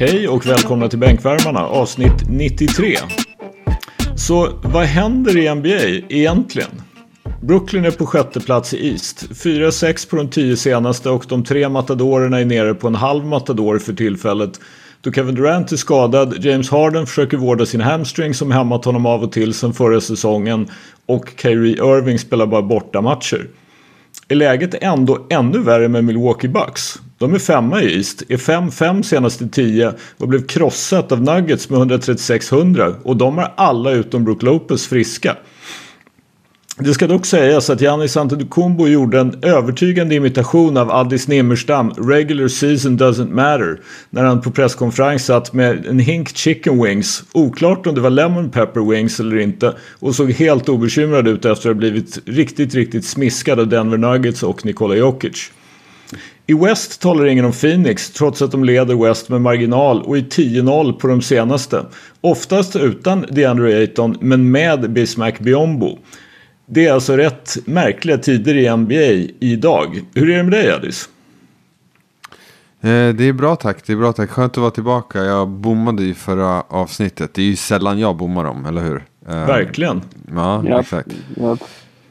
Hej och välkomna till Bänkvärmarna avsnitt 93. Så vad händer i NBA egentligen? Brooklyn är på sjätte plats i East. 4-6 på de tio senaste och de tre matadorerna är nere på en halv matador för tillfället. Då Kevin Durant är skadad, James Harden försöker vårda sin hamstring som hämmat honom av och till sen förra säsongen och Kyrie Irving spelar bara borta matcher. Är läget ändå ännu värre med Milwaukee Bucks? De är femma i East, är 5-5 senaste 10 och blev krossat av Nuggets med 136-100 och de har alla utom Brook Lopez friska. Det ska dock sägas att Giannis Antetokounmpo gjorde en övertygande imitation av Addis Nimmerstam “Regular season doesn't matter” när han på presskonferens satt med en hink chicken wings, oklart om det var lemon pepper wings eller inte, och såg helt obekymrad ut efter att ha blivit riktigt, riktigt smiskad av Denver Nuggets och Nikola Jokic. I West talar ingen om Phoenix trots att de leder West med marginal och i 10-0 på de senaste. Oftast utan DeAndre Ayton men med Bismack Biombo. Det är alltså rätt märkliga tider i NBA idag. Hur är det med dig Addis? Eh, det är bra tack, det är bra tack. Skönt att vara tillbaka. Jag bommade ju förra avsnittet. Det är ju sällan jag bommar dem, eller hur? Eh, Verkligen. Ja, ja exakt. Ja,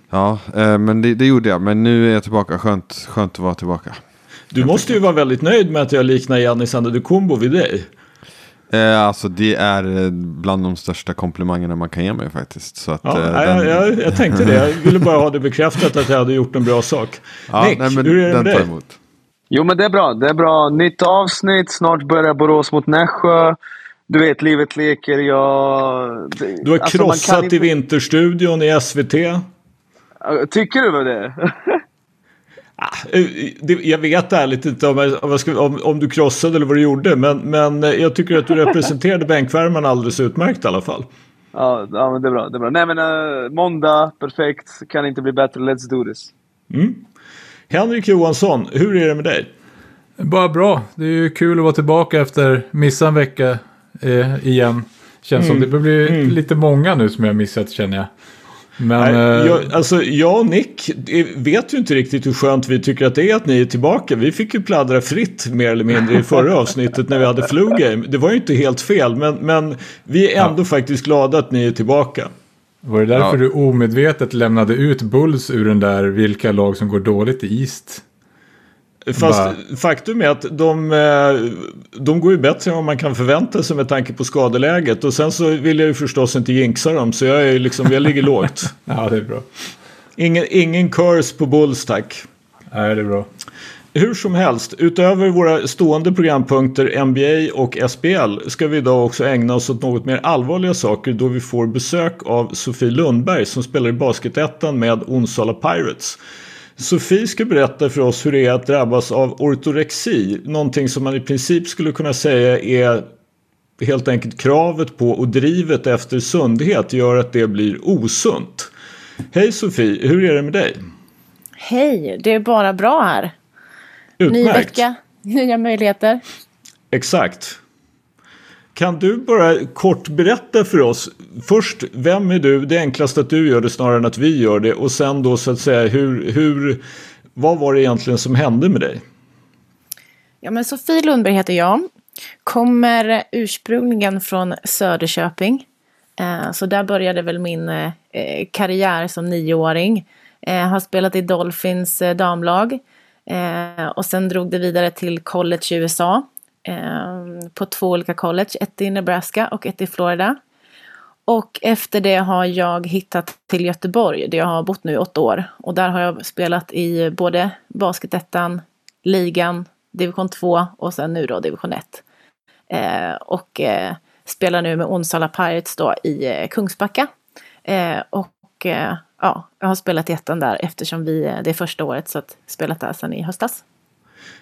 ja eh, men det, det, gjorde jag. Men nu är jag tillbaka. Skönt, skönt att vara tillbaka. Du måste ju vara väldigt nöjd med att jag liknar Giannis Antetokounmpo vid dig. Eh, alltså det är eh, bland de största komplimangerna man kan ge mig faktiskt. Så att, ja, eh, den... jag, jag, jag, tänkte det. Jag ville bara ha det bekräftat att jag hade gjort en bra sak. Ja, Nick, nej, hur är det med dig? Emot. Jo men det är bra. Det är bra. Nytt avsnitt. Snart börjar Borås mot Nässjö. Du vet, livet leker. Jag... Du har alltså, krossat inte... i Vinterstudion i SVT. Tycker du det? Ah, eh, jag vet ärligt inte om, om, om, du krossade eller vad du gjorde. Men, men eh, jag tycker att du representerade bänkvärmen alldeles utmärkt i alla fall. Ja, ja men det är bra. Det är bra. Nej men uh, måndag, perfekt. Kan inte bli bättre. Let's do this. Mm. Henrik Johansson, hur är det med dig? Bara bra. Det är ju kul att vara tillbaka efter missa en vecka eh, igen. Känns mm. som det blir mm. lite många nu som jag missat känner jag. Men, Nej, eh, jag, alltså, jag och Nick vet ju inte riktigt hur skönt vi tycker att det är att ni är tillbaka. Vi fick ju pladdra fritt mer eller mindre i förra avsnittet när vi hade Flu Game. Det var ju inte helt fel, men, men vi är ändå ja. faktiskt glada att ni är tillbaka. Var det därför ja. du omedvetet lämnade ut Bulls ur den där vilka lag som går dåligt i East? Fast Bara... faktum är att de, eh, de går ju bättre än vad man kan förvänta sig med tanke på skadeläget. Och sen så vill jag ju förstås inte jinxa dem så jag, är liksom, jag ligger lågt. ja, det är bra. Ingen, ingen curse på Bulls tack. Nej, det är bra. Hur som helst, utöver våra stående programpunkter NBA och SBL ska vi idag också ägna oss åt något mer allvarliga saker då vi får besök av Sofie Lundberg som spelar i Basketettan med Onsala Pirates. Sofie ska berätta för oss hur det är att drabbas av ortorexi. Någonting som man i princip skulle kunna säga är helt enkelt kravet på och drivet efter sundhet gör att det blir osunt. Hej Sofie, hur är det med dig? Hej, det är bara bra här. Utmärkt. Ny vecka, nya möjligheter. Exakt. Kan du bara kort berätta för oss först vem är du? Det är enklast att du gör det snarare än att vi gör det och sen då så att säga hur, hur vad var det egentligen som hände med dig? Ja men Sofie Lundberg heter jag. Kommer ursprungligen från Söderköping. Eh, så där började väl min eh, karriär som nioåring. Eh, har spelat i Dolphins damlag. Och sen drog det vidare till college i USA på två olika college, ett i Nebraska och ett i Florida. Och efter det har jag hittat till Göteborg där jag har bott nu i åtta år. Och där har jag spelat i både basketettan, ligan, division 2 och sen nu då division 1. Eh, och eh, spelar nu med Onsala Pirates då i eh, Kungsbacka. Eh, och eh, ja, jag har spelat i ettan där eftersom vi, eh, det är första året så att spelat där sedan i höstas.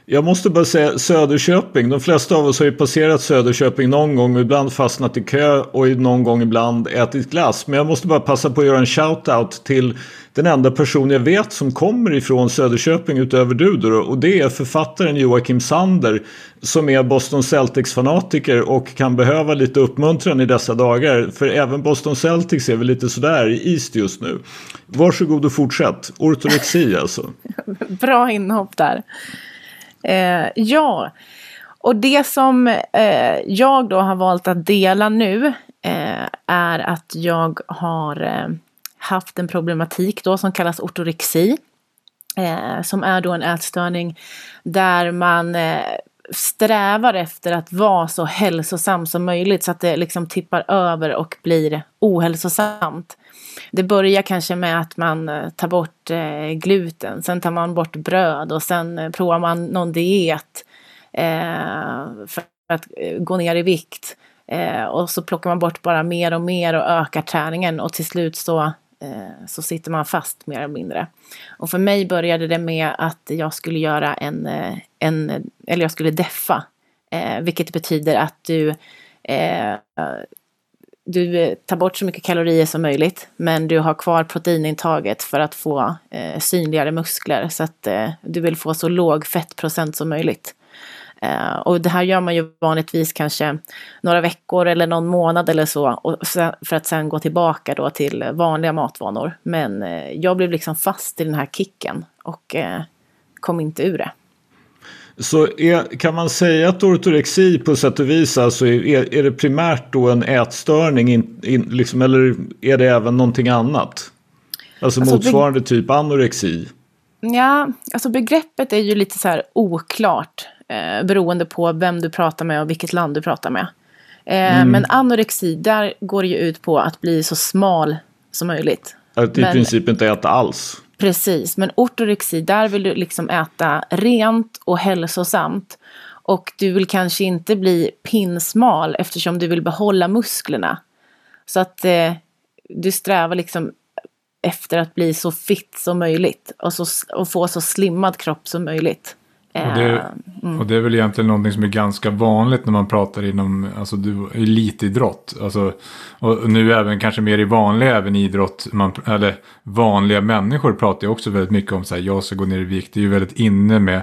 Jag måste bara säga Söderköping. De flesta av oss har ju passerat Söderköping någon gång och ibland fastnat i kö och någon gång ibland ätit glass. Men jag måste bara passa på att göra en shout-out till den enda person jag vet som kommer ifrån Söderköping utöver du då, och det är författaren Joakim Sander som är Boston Celtics-fanatiker och kan behöva lite uppmuntran i dessa dagar. För även Boston Celtics är väl lite sådär i East just nu. Varsågod och fortsätt. Ortorexi alltså. Bra inhopp där. Eh, ja, Och det som eh, jag då har valt att dela nu eh, är att jag har eh, haft en problematik då som kallas ortorexi. Eh, som är då en ätstörning där man eh, strävar efter att vara så hälsosam som möjligt så att det liksom tippar över och blir ohälsosamt. Det börjar kanske med att man eh, tar bort eh, gluten, sen tar man bort bröd och sen eh, provar man någon diet eh, för att eh, gå ner i vikt. Eh, och så plockar man bort bara mer och mer och ökar träningen och till slut så Eh, så sitter man fast mer eller mindre. Och för mig började det med att jag skulle göra en, en eller jag skulle deffa. Eh, vilket betyder att du, eh, du eh, tar bort så mycket kalorier som möjligt. Men du har kvar proteinintaget för att få eh, synligare muskler. Så att eh, du vill få så låg fettprocent som möjligt. Eh, och det här gör man ju vanligtvis kanske några veckor eller någon månad eller så och för att sen gå tillbaka då till vanliga matvanor. Men eh, jag blev liksom fast i den här kicken och eh, kom inte ur det. Så är, kan man säga att ortorexi på sätt och vis alltså är, är det primärt då en ätstörning in, in, liksom, eller är det även någonting annat? Alltså, alltså motsvarande typ anorexi? Ja, alltså begreppet är ju lite så här oklart eh, beroende på vem du pratar med och vilket land du pratar med. Eh, mm. Men anorexi, där går det ju ut på att bli så smal som möjligt. Att i men, princip inte äta alls. Precis, men ortorexi, där vill du liksom äta rent och hälsosamt. Och du vill kanske inte bli pinsmal eftersom du vill behålla musklerna. Så att eh, du strävar liksom efter att bli så fit som möjligt och, så, och få så slimmad kropp som möjligt. Och det, mm. och det är väl egentligen någonting som är ganska vanligt när man pratar inom alltså, du, elitidrott. Alltså, och nu även kanske mer i vanlig även idrott. Man, eller vanliga människor pratar ju också väldigt mycket om så här, jag ska gå ner i vikt. Det är ju väldigt inne med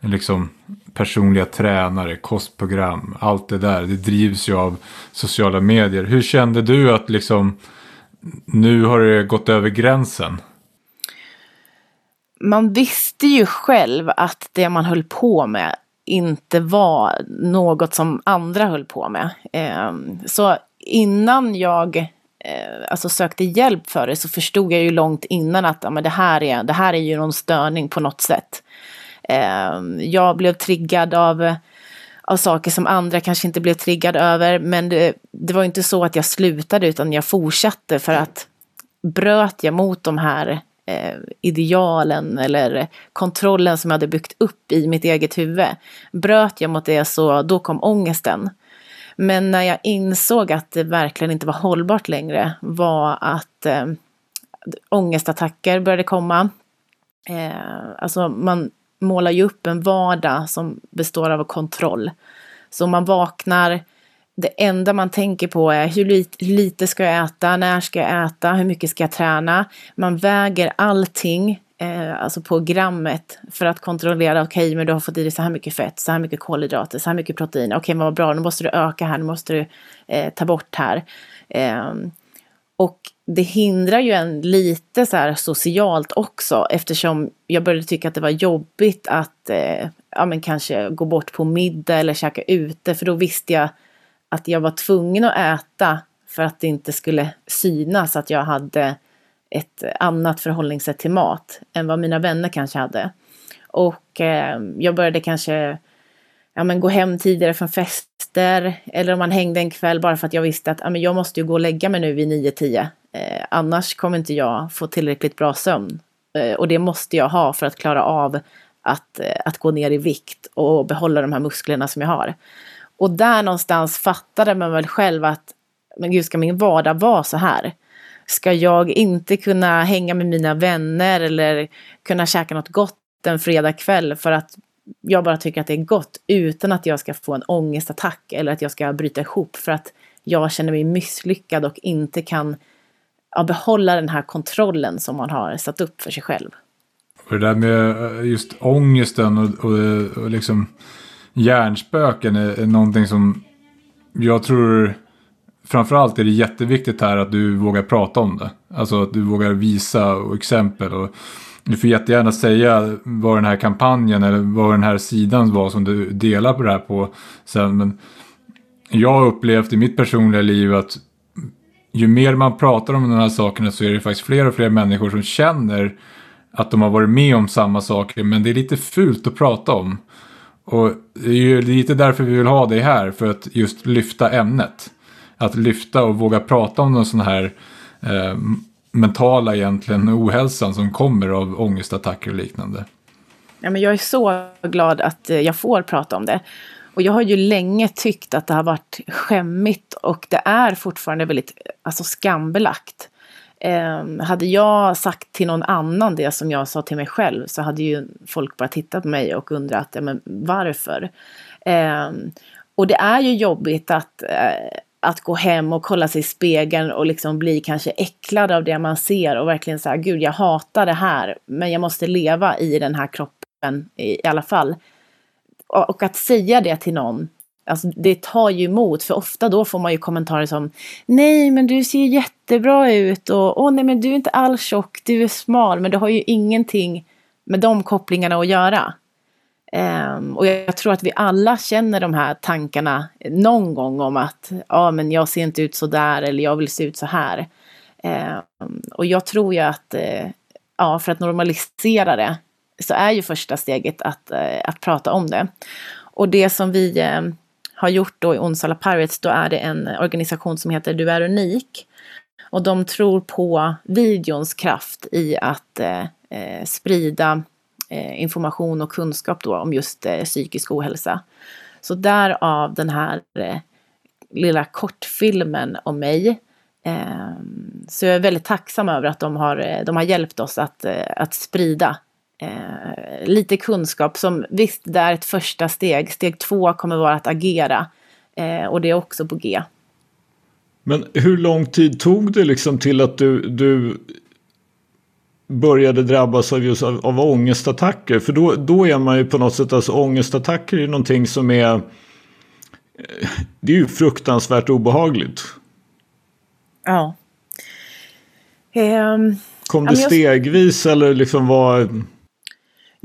liksom, personliga tränare, kostprogram, allt det där. Det drivs ju av sociala medier. Hur kände du att liksom, nu har det gått över gränsen? man visste ju själv att det man höll på med inte var något som andra höll på med. Ehm, så innan jag eh, alltså sökte hjälp för det så förstod jag ju långt innan att ja, men det, här är, det här är ju någon störning på något sätt. Ehm, jag blev triggad av, av saker som andra kanske inte blev triggade över. Men det, det var inte så att jag slutade utan jag fortsatte för att bröt jag mot de här eh, idealen eller kontrollen som jag hade byggt upp i mitt eget huvud. Bröt jag mot det så då kom ångesten. Men när jag insåg att det verkligen inte var hållbart längre var att eh, ångestattacker började komma. Eh, alltså man målar ju upp en vardag som består av kontroll. Så man vaknar det enda man tänker på är hur lite, ska jag äta, när ska jag äta, hur mycket ska jag träna. Man väger allting, eh, alltså på grammet, för att kontrollera, okej, okay, men du har fått i dig så här mycket fett, så här mycket kolhydrater, så här mycket protein. Okej, okay, men vad bra, nu måste du öka här, nu måste du eh, ta bort här. Eh, och det hindrar ju en lite så här socialt också eftersom jag började tycka att det var jobbigt att eh, ja, men kanske gå bort på middag eller käka ute för då visste jag att jag var tvungen att äta för att det inte skulle synas att jag hade ett annat förhållningssätt till mat än vad mina vänner kanske hade. Och eh, jag började kanske ja, men gå hem tidigare från fester eller om man hängde en kväll bara för att jag visste att ja, men jag måste ju gå och lägga mig nu vid 9-10. Eh, annars kommer inte jag få tillräckligt bra sömn. Eh, och det måste jag ha för att klara av att, eh, att gå ner i vikt och behålla de här musklerna som jag har. Och där någonstans fattade man väl själv att men gud, ska min vardag vara så här? Ska jag inte kunna hänga med mina vänner eller kunna käka något gott en fredagkväll för att jag bara tycker att det är gott utan att jag ska få en ångestattack eller att jag ska bryta ihop för att jag känner mig misslyckad och inte kan ja, behålla den här kontrollen som man har satt upp för sig själv. Och det där med eh, just ångesten och, och, och liksom hjärnspöken är, är någonting som jag tror framförallt är det jätteviktigt här att du vågar prata om det. Alltså att du vågar visa och exempel. Och du får jättegärna säga vad den här kampanjen eller vad den här sidan var som du delar på det här på sen. Men jag har upplevt i mitt personliga liv att ju mer man pratar om de här sakerna så är det faktiskt fler och fler människor som känner att de har varit med om samma saker men det är lite fult att prata om. Och det är ju lite därför vi vill ha dig här, för att just lyfta ämnet. Att lyfta och våga prata om den sån här eh, mentala egentligen ohälsan som kommer av ångestattacker och liknande. Ja, men jag är så glad att eh, jag får prata om det. Och jag har ju länge tyckt att det har varit skämmigt och det är fortfarande väldigt alltså, skambelagt. Eh, hade jag sagt till någon annan det som jag sa till mig själv så hade ju folk bara tittat på mig och undrat ja, men varför. Eh, och det är ju jobbigt att, eh, att gå hem och kolla sig i spegeln och liksom bli kanske äcklad av det man ser och verkligen säga gud jag hatar det här men jag måste leva i den här kroppen i, i alla fall. Och, och att säga det till någon Alltså det tar ju emot för ofta då får man ju kommentarer som Nej men du ser jättebra ut och åh nej men du är inte alls tjock, du är smal men det har ju ingenting med de kopplingarna att göra. Um, och jag tror att vi alla känner de här tankarna någon gång om att ja men jag ser inte ut så där eller jag vill se ut så här. Um, och jag tror ju att uh, ja, för att normalisera det så är ju första steget att, uh, att prata om det. Och det som vi uh, har gjort då i Onsala Pirates, då är det en organisation som heter Du är unik. Och de tror på videons kraft i att eh, eh sprida eh, information och kunskap då om just eh, psykisk ohälsa. Så därav den här eh, lilla kortfilmen om mig. Ehm, så jag är väldigt tacksam över att de har, eh, de har hjälpt oss att, eh, att sprida eh, lite kunskap som visst, det är ett första steg. Steg två kommer vara att agera eh, och det är också på G. Men hur lång tid tog det liksom till att du, du började drabbas av just av, av ångestattacker? För då, då är man ju på något sätt, alltså ångestattacker är någonting som är eh, det är ju fruktansvärt obehagligt. Ja. Um, Kom det stegvis eller liksom var...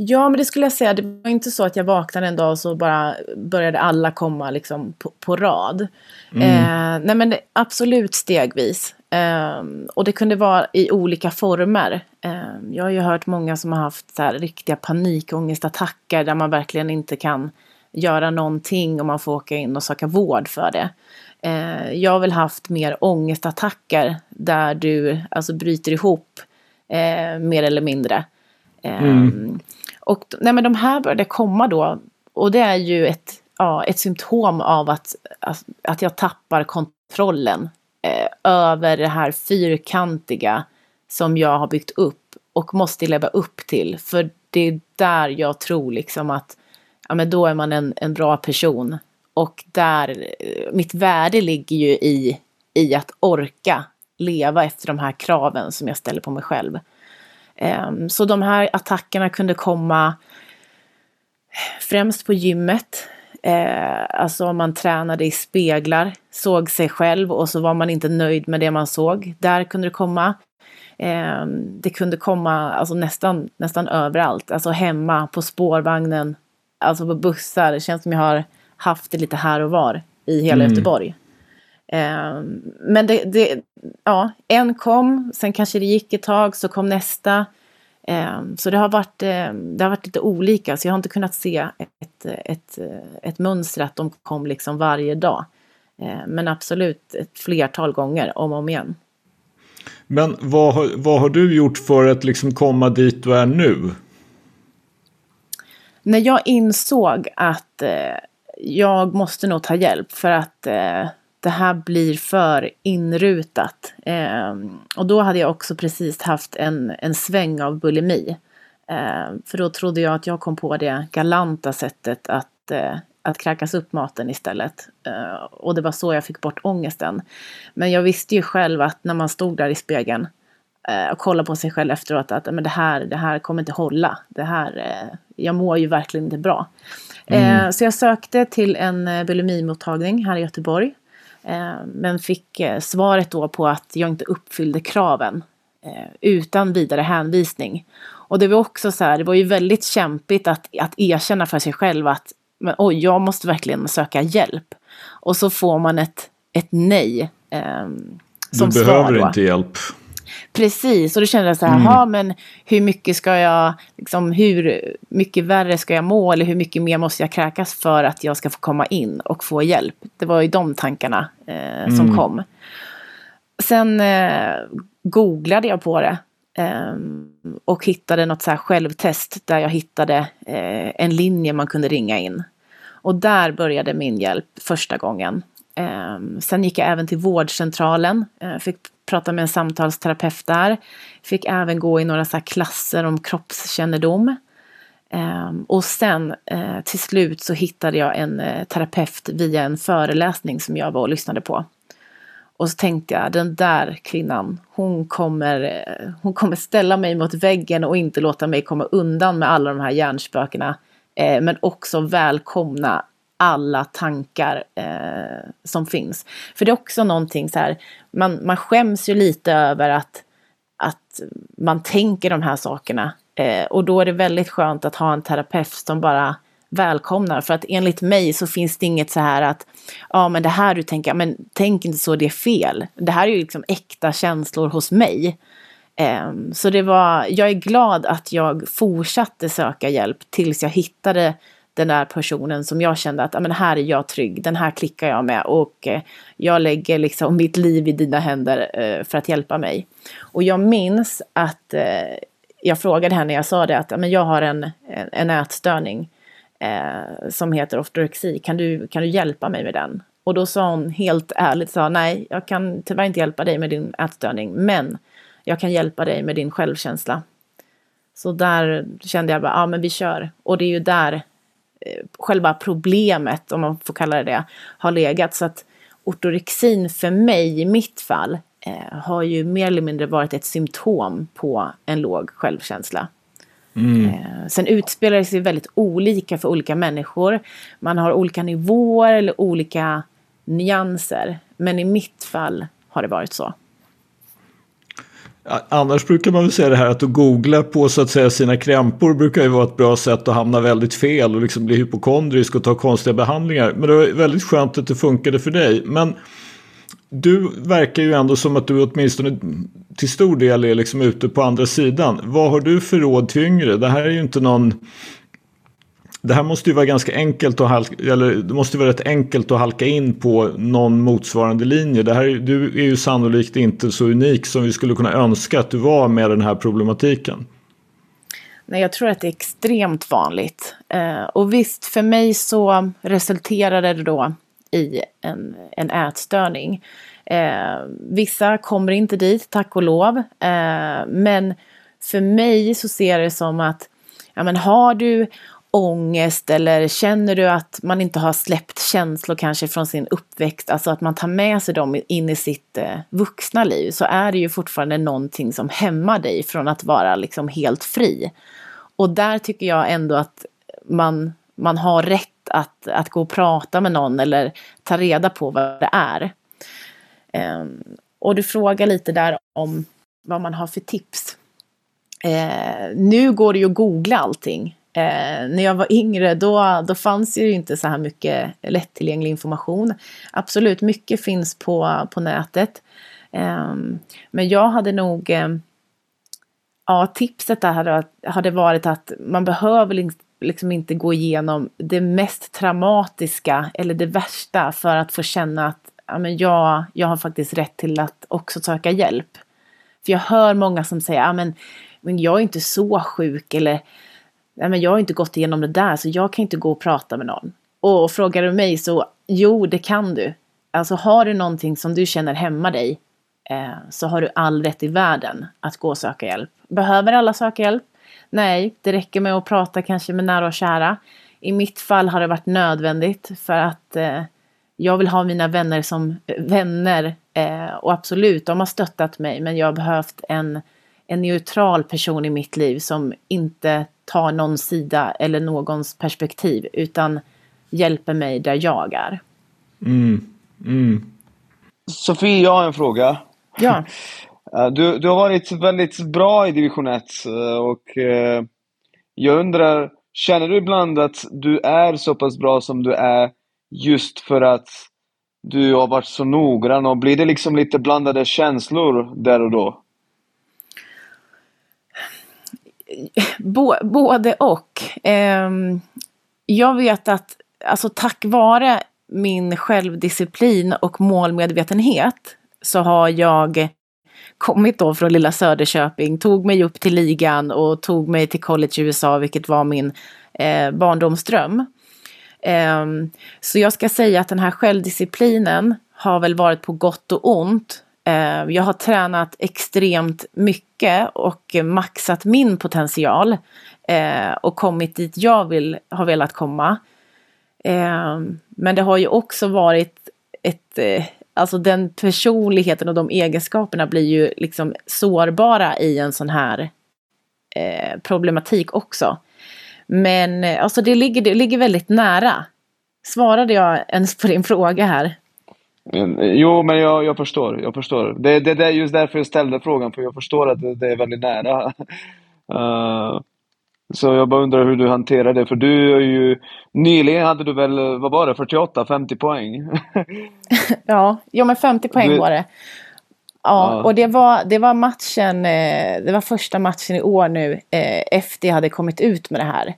Ja, men det skulle jag säga. Det var inte så att jag vaknade en dag och så bara började alla komma liksom på, på rad. Mm. Eh, nej, men det, absolut stegvis. Eh, och det kunde vara i olika former. Eh, jag har ju hört många som har haft så här, riktiga panikångestattacker där man verkligen inte kan göra någonting och man får åka in och söka vård för det. Eh, jag har väl haft mer ångestattacker där du alltså bryter ihop eh, mer eller mindre. Eh, mm. Och nej, men de här började komma då och det är ju ett, ja, ett symptom av att, att, att jag tappar kontrollen eh, över det här fyrkantiga som jag har byggt upp och måste leva upp till. För det är där jag tror liksom att ja, men då är man en, en bra person. Och där, eh, mitt värde ligger ju i, i att orka leva efter de här kraven som jag ställer på mig själv. Ehm, så de här attackerna kunde komma främst på gymmet. Eh, alltså om man tränade i speglar, såg sig själv och så var man inte nöjd med det man såg. Där kunde det komma. Ehm, det kunde komma alltså nästan, nästan överallt. Alltså hemma, på spårvagnen, alltså på bussar. Det känns som jag har haft det lite här och var i hela mm. Göteborg. Ehm, men det, det, ja, en kom, sen kanske det gick ett tag, så kom nästa. Ehm, så det har, varit, ehm, det har varit lite olika, så jag har inte kunnat se ett, ett, ett mönster att de kom liksom varje dag. Men absolut ett flertal gånger, om och om igen. Men vad har, vad har du gjort för att liksom komma dit du är nu? När jag insåg att eh, jag måste nog ta hjälp för att eh, det här blir för inrutat. Eh, och då hade jag också precis haft en, en sväng av bulimi. Eh, för då trodde jag att jag kom på det galanta sättet att, eh, att kräkas upp maten istället. Eh, och det var så jag fick bort ångesten. Men jag visste ju själv att när man stod där i spegeln eh, och kollade på sig själv efteråt att men det, här, det här kommer inte hålla. Det här, eh, jag mår ju verkligen inte bra. Mm. Så jag sökte till en bulimimottagning här i Göteborg. Eh, men fick eh, svaret då på att jag inte uppfyllde kraven eh, utan vidare hänvisning. Och det var också så här, det var ju väldigt kämpigt att, att erkänna för sig själv att men, oj, jag måste verkligen söka hjälp. Och så får man ett, ett nej. Eh, som du behöver då. inte hjälp. Precis, och då kände jag så här, mm. men hur mycket ska jag, liksom, hur mycket värre ska jag må eller hur mycket mer måste jag kräkas för att jag ska få komma in och få hjälp? Det var ju de tankarna eh, som mm. kom. Sen eh, googlade jag på det eh, och hittade något så här självtest där jag hittade eh, en linje man kunde ringa in. Och där började min hjälp första gången. Ehm, sen gick jag även till vårdcentralen, eh, fick pratade med en samtalsterapeut där. Fick även gå i några så klasser om kroppskännedom. Ehm, och sen eh, till slut så hittade jag en eh, terapeut via en föreläsning som jag var och lyssnade på. Och så tänkte jag, den där kvinnan, hon kommer, eh, hon kommer ställa mig mot väggen och inte låta mig komma undan med alla de här hjärnspökena. men också välkomna alla tankar eh, som finns. För det är också någonting så här, man, man skäms ju lite över att, att man tänker de här sakerna. Eh, och då är det väldigt skönt att ha en terapeut som bara välkomnar. För att enligt mig så finns det inget så här att ja men det här du tänker, men tänk inte så, det är fel. Det här är ju liksom äkta känslor hos mig. Eh, så det var, jag är glad att jag fortsatte söka hjälp tills jag hittade den där personen som jag kände att men här är jag trygg, den här klickar jag med och eh, jag lägger liksom mitt liv i dina händer eh, för att hjälpa mig. Och jag minns att eh, jag frågade henne, jag sa det att men jag har en, en, en ätstörning som heter ortorexi, kan du, kan du hjälpa mig med den? Och då sa hon helt ärligt, sa, nej jag kan tyvärr inte hjälpa dig med din ätstörning men jag kan hjälpa dig med din självkänsla. Så där kände jag bara, ja men vi kör. Och det är ju där själva problemet, om man får kalla det det, har legat. Så att ortorexin för mig, i mitt fall, eh, har ju mer eller mindre varit ett symptom på en låg självkänsla. Mm. Eh, sen utspelar det sig väldigt olika för olika människor. Man har olika nivåer eller olika nyanser. Men i mitt fall har det varit så. Annars brukar man väl säga det här att att googla på så att säga sina krämpor brukar ju vara ett bra sätt att hamna väldigt fel och liksom bli hypokondrisk och ta konstiga behandlingar. Men det var väldigt skönt att det funkade för dig. Men du verkar ju ändå som att du åtminstone till stor del är liksom ute på andra sidan. Vad har du för råd till yngre? Det här är ju inte någon det här måste ju vara ganska enkelt att halka, eller det måste vara rätt enkelt att halka in på någon motsvarande linje. Det här, du är ju sannolikt inte så unik som vi skulle kunna önska att du var med den här problematiken. Nej, jag tror att det är extremt vanligt. Eh, och visst, för mig så resulterade det då i en, en ätstörning. Eh, vissa kommer inte dit, tack och lov. Eh, men för mig så ser det som att ja, men har du ångest eller känner du att man inte har släppt känslor kanske från sin uppväxt, alltså att man tar med sig dem in i sitt eh, vuxna liv, så är det ju fortfarande någonting som hämmar dig från att vara liksom helt fri. Och där tycker jag ändå att man, man har rätt att, att gå och prata med någon eller ta reda på vad det är. Um, och du frågar lite där om vad man har för tips. Eh, nu går det ju att googla allting. Eh, när jag var yngre då, då fanns ju inte så här mycket lättillgänglig information. Absolut, mycket finns på, på nätet. Eh, men jag hade nog... Eh, ja, tipset där hade, hade varit att man behöver liksom inte gå igenom det mest traumatiska eller det värsta för att få känna att ja, men jag, jag har faktiskt rätt till att också söka hjälp. För jag hör många som säger, ja, men, men jag är inte så sjuk eller nej men jag har inte gått igenom det där så jag kan inte gå och prata med någon. Och frågar du mig så, jo det kan du. Alltså har du någonting som du känner hämmar dig eh, så har du all rätt i världen att gå och söka hjälp. Behöver alla söka hjälp? Nej, det räcker med att prata kanske med nära och kära. I mitt fall har det varit nödvändigt för att eh, jag vill ha mina vänner som vänner eh, och absolut, de har stöttat mig men jag har behövt en, en neutral person i mitt liv som inte tar någon sida eller någons perspektiv utan hjälper mig där jag är. Mm. Mm. Sofie, jag har en fråga. Ja. Eh, du, du har varit väldigt bra i division 1 eh, och eh, jag undrar, känner du ibland att du är så pass bra som du är just för att du har varit så noggrann och blir det liksom lite blandade känslor där och då? Både och. Ehm, jag vet att alltså tack vare min självdisciplin och målmedvetenhet så har jag kommit då från lilla Söderköping, tog mig upp till ligan och tog mig till college i USA, vilket var min eh, barndomsdröm. Eh, så jag ska säga att den här självdisciplinen har väl varit på gott och ont. Eh, jag har tränat extremt mycket och maxat min potential eh, och kommit dit jag vill, har velat komma. Eh, men det har ju också varit ett Alltså den personligheten och de egenskaperna blir ju liksom sårbara i en sån här problematik också. Men alltså det ligger, det ligger väldigt nära. Svarade jag ens på din fråga här? Jo, men jag, jag förstår. Jag förstår. Det, det, det är just därför jag ställde frågan, för jag förstår att det, det är väldigt nära. Uh, Så jag bara undrar hur du hanterar det, för du är ju... Nyligen hade du väl, vad var det, 48-50 poäng? ja, jo men 50 poäng du... var det. Ja, ja, och det var, det var matchen, eh, det var första matchen i år nu eh, efter jag hade kommit ut med det här.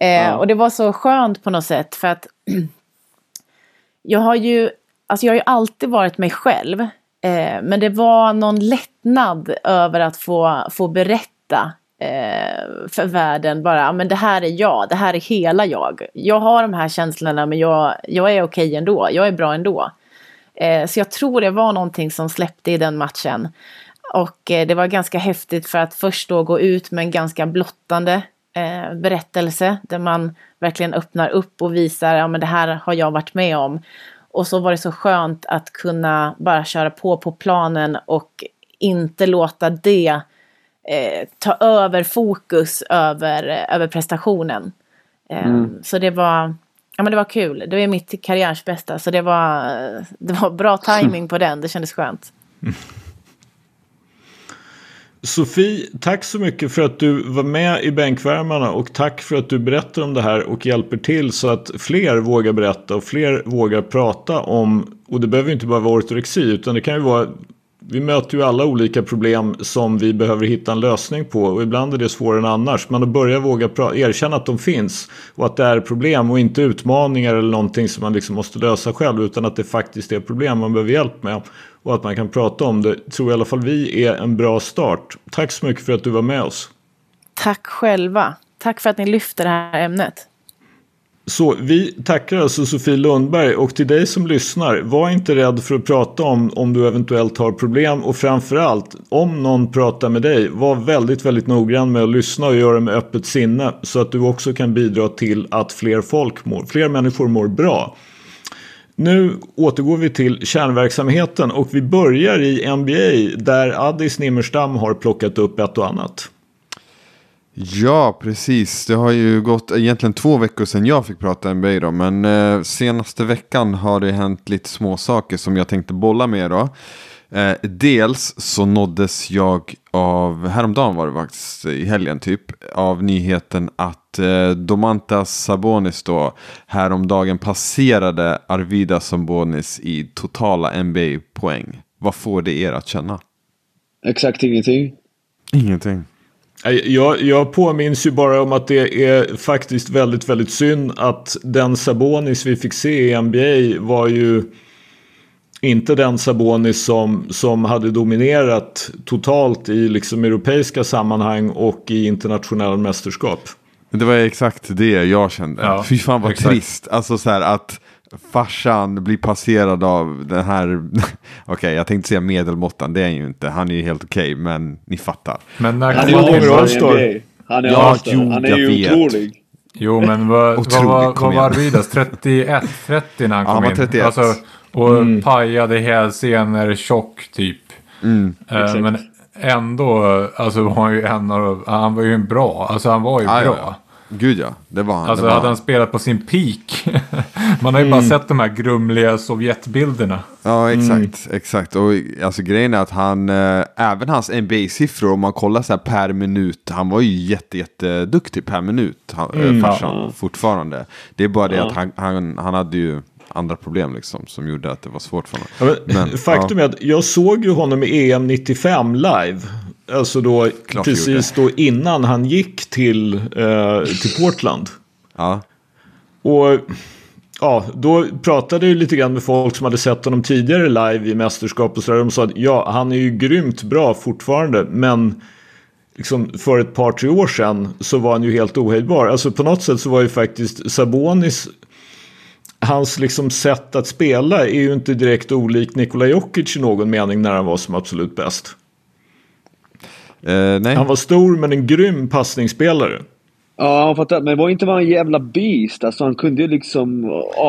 Eh, ja. Och det var så skönt på något sätt för att jag har ju, alltså jag har ju alltid varit mig själv. Eh, men det var någon lättnad över att få, få berätta eh, för världen bara, men det här är jag, det här är hela jag. Jag har de här känslorna men jag, jag är okej ändå, jag är bra ändå. Eh, så jag tror det var någonting som släppte i den matchen. Och eh, det var ganska häftigt för att först då gå ut med en ganska blottande eh, berättelse där man verkligen öppnar upp och visar, ja men det här har jag varit med om. Och så var det så skönt att kunna bara köra på på planen och inte låta det eh, ta över fokus över, över prestationen. Eh, mm. Så det var, ja, men det var kul. Det var mitt karriärs bästa. Så det var, det var bra timing på den. Det kändes skönt. Sofie, tack så mycket för att du var med i Bänkvärmarna och tack för att du berättar om det här och hjälper till så att fler vågar berätta och fler vågar prata om, och det behöver inte bara vara ortorexi utan det kan ju vara vi möter ju alla olika problem som vi behöver hitta en lösning på och ibland är det svårare än annars. Men att börja våga erkänna att de finns och att det är problem och inte utmaningar eller någonting som man liksom måste lösa själv utan att det faktiskt är problem man behöver hjälp med och att man kan prata om det tror i alla fall vi är en bra start. Tack så mycket för att du var med oss. Tack själva. Tack för att ni lyfter det här ämnet. Så vi tackar alltså Sofie Lundberg och till dig som lyssnar, var inte rädd för att prata om om du eventuellt har problem och framförallt om någon pratar med dig, var väldigt, väldigt noggrann med att lyssna och göra det med öppet sinne så att du också kan bidra till att fler folk mår, fler människor mår bra. Nu återgår vi till kärnverksamheten och vi börjar i NBA där Addis Nimmerstam har plockat upp ett och annat. Ja, precis. Det har ju gått egentligen två veckor sedan jag fick prata NBA då. Men eh, senaste veckan har det hänt lite små saker som jag tänkte bolla med då. Eh, dels så nåddes jag av, häromdagen var det faktiskt, i helgen typ, av nyheten att eh, Domantas Sabonis då häromdagen passerade Arvidas Sabonis i totala NBA-poäng. Vad får det er att känna? Exakt ingenting. Ingenting. Jag, jag påminns ju bara om att det är faktiskt väldigt, väldigt synd att den Sabonis vi fick se i NBA var ju inte den Sabonis som, som hade dominerat totalt i liksom europeiska sammanhang och i internationella mästerskap. Det var exakt det jag kände. Ja, Fy fan vad exakt. trist. Alltså så här att farsan blir passerad av den här, okej okay, jag tänkte säga medelmåttan, det är han ju inte, han är ju helt okej, okay, men ni fattar. Men när han är overall Han är, ja, jo, han är ju vet. otrolig. Jo men vad, Otroligt, vad, vad, var Arvidas? 31, 30 när han kom ja, in? 31. Alltså, och mm. pajade hälsenor, tjock typ. Mm, uh, men ändå, alltså var han ju en av, han var ju en bra, alltså han var ju ah, bra. Ja, ja. Gud ja, det var han. Alltså var hade han spelat på sin peak. Man har ju bara sett de här grumliga Sovjetbilderna. Ja, exakt. exakt. Och alltså, grejen är att han, eh, även hans NBA-siffror, om man kollar så här per minut, han var ju jätte, jätteduktig per minut, han, mm, farsan, fortfarande. Det är bara det att han, han, han hade ju andra problem liksom som gjorde att det var svårt för honom. Ja, men, men, faktum ja. är att jag såg ju honom i EM 95 live. Alltså då Klart precis då innan han gick till, eh, till Portland. Ja. Och ja, då pratade jag lite grann med folk som hade sett honom tidigare live i mästerskap och sådär. De sa att ja, han är ju grymt bra fortfarande, men liksom för ett par, tre år sedan så var han ju helt ohejdbar. Alltså på något sätt så var ju faktiskt Sabonis hans liksom sätt att spela är ju inte direkt olikt Nikola Jokic i någon mening när han var som absolut bäst. Uh, han var stor men en grym passningsspelare. Ja, fattar. Men var inte bara en jävla beast? Alltså han kunde ju liksom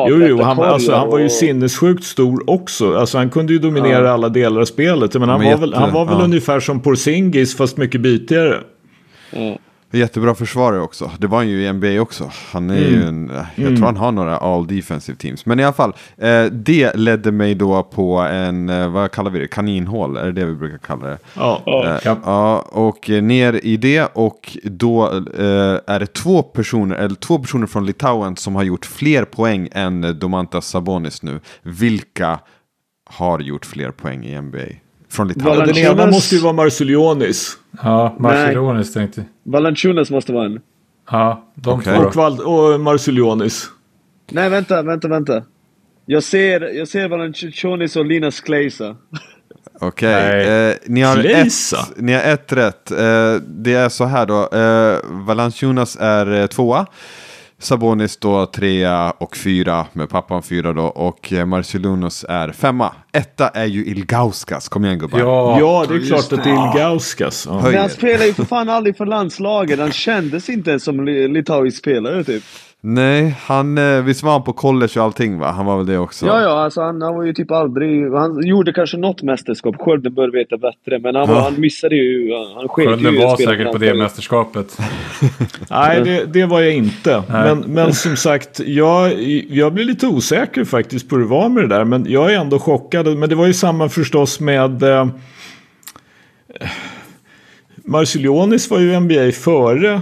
Jo, jo, han, alltså, han var ju sinnessjukt stor också. Alltså han kunde ju dominera ja. alla delar av spelet. Men han, var väl, han var väl ja. ungefär som Porzingis fast mycket bitigare. Ja. Jättebra försvarare också. Det var han ju i NBA också. Han är mm. ju en, jag mm. tror han har några all defensive teams. Men i alla fall, eh, det ledde mig då på en, eh, vad kallar vi det, kaninhål? Är det det vi brukar kalla det? Ja. Eh, ja. och ner i det och då eh, är det två personer, eller två personer från Litauen som har gjort fler poäng än Domantas Sabonis nu. Vilka har gjort fler poäng i NBA? Från Litauen. Den ena måste ju vara Marsulionis. Ja, Marsulionis tänkte Valanciunas måste vara en. Ja, de okay. två. Och, Val och Marsulionis. Nej, vänta, vänta, vänta. Jag ser, jag ser Valanciunas och Linas Kleisa. Okej, okay. eh, ni, har ett, ni har ett rätt. Eh, det är så här då. Eh, Valanciunas är eh, tvåa. Sabonis då trea och fyra med pappan fyra då och eh, Marcelinus är femma. Etta är ju Ilgauskas, kom igen gubbar. Ja, ja det är klart att det är Ilgauskas. Ja. Men han spelar ju för fan aldrig för landslaget, han kändes inte som litauisk spelare typ. Nej, han, eh, visst var han på college och allting va? Han var väl det också? Ja, ja, alltså han, han var ju typ aldrig... Han gjorde kanske något mästerskap, Skölden bör veta bättre, men han, ja. han missade ju... Han Skölden var säkert på det mästerskapet. Nej, det, det, var jag inte. Men, men som sagt, jag, jag blir lite osäker faktiskt på hur det var med det där, men jag är ändå chockad. Men det var ju samma förstås med... Eh, Marcelionis var ju NBA före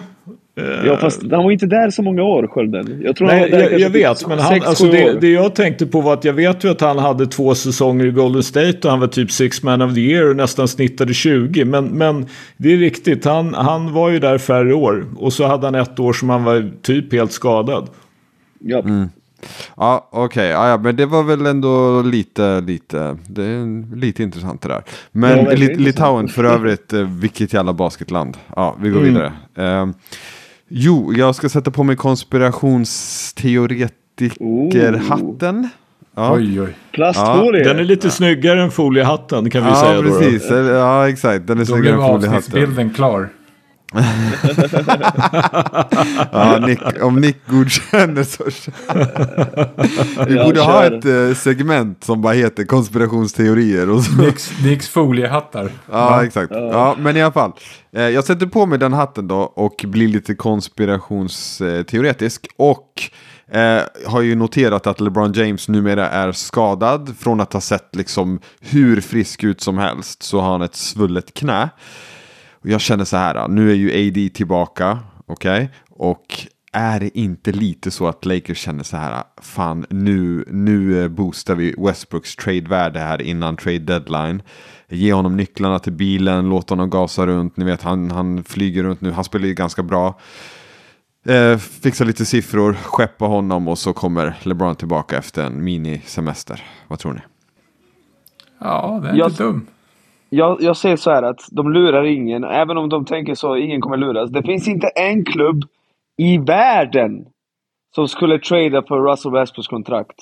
Ja, fast han var inte där så många år, Skölden. Jag, tror Nej, jag, jag vet, men han, alltså det, det, jag tänkte på var att jag vet ju att han hade två säsonger i Golden State och han var typ six man of the year och nästan snittade 20. Men, men det är riktigt, han, han var ju där färre år. Och så hade han ett år som han var typ helt skadad. Ja. Mm. Ja, okej, okay. ja, ja, men det var väl ändå lite, lite, det är lite intressant det där. Men ja, Litauen för övrigt, eh, vilket jävla basketland. Ja, vi går mm. vidare. Um, Jo, jag ska sätta på mig konspirationsteoretikerhatten. Ja. Oj, oj. Plastfolie. Ja. Den är lite ja. snyggare än foliehatten kan vi ja, säga. Precis. Då, då. Ja, exakt. Den är då snyggare än foliehatten. Då blev avsnittsbilden klar. ja, Nick, om Nick godkänner så Vi borde ha ett eh, segment som bara heter konspirationsteorier. Och så. Nicks, Nicks foliehattar. Ja, ja, exakt. Ja, men i alla fall. Eh, jag sätter på mig den hatten då och blir lite konspirationsteoretisk. Och eh, har ju noterat att LeBron James numera är skadad. Från att ha sett liksom hur frisk ut som helst så har han ett svullet knä. Och jag känner så här, nu är ju AD tillbaka, okej? Okay? Och är det inte lite så att Lakers känner så här, fan nu, nu boostar vi Westbrooks trade-värde här innan trade deadline. Ge honom nycklarna till bilen, låt honom gasa runt, ni vet han, han flyger runt nu, han spelar ju ganska bra. Eh, fixa lite siffror, skeppa honom och så kommer LeBron tillbaka efter en minisemester. Vad tror ni? Ja, det är jag, inte dum jag, jag ser så här att de lurar ingen, även om de tänker så, ingen kommer luras. Det finns inte en klubb i världen som skulle trada för Russell Westbrooks kontrakt.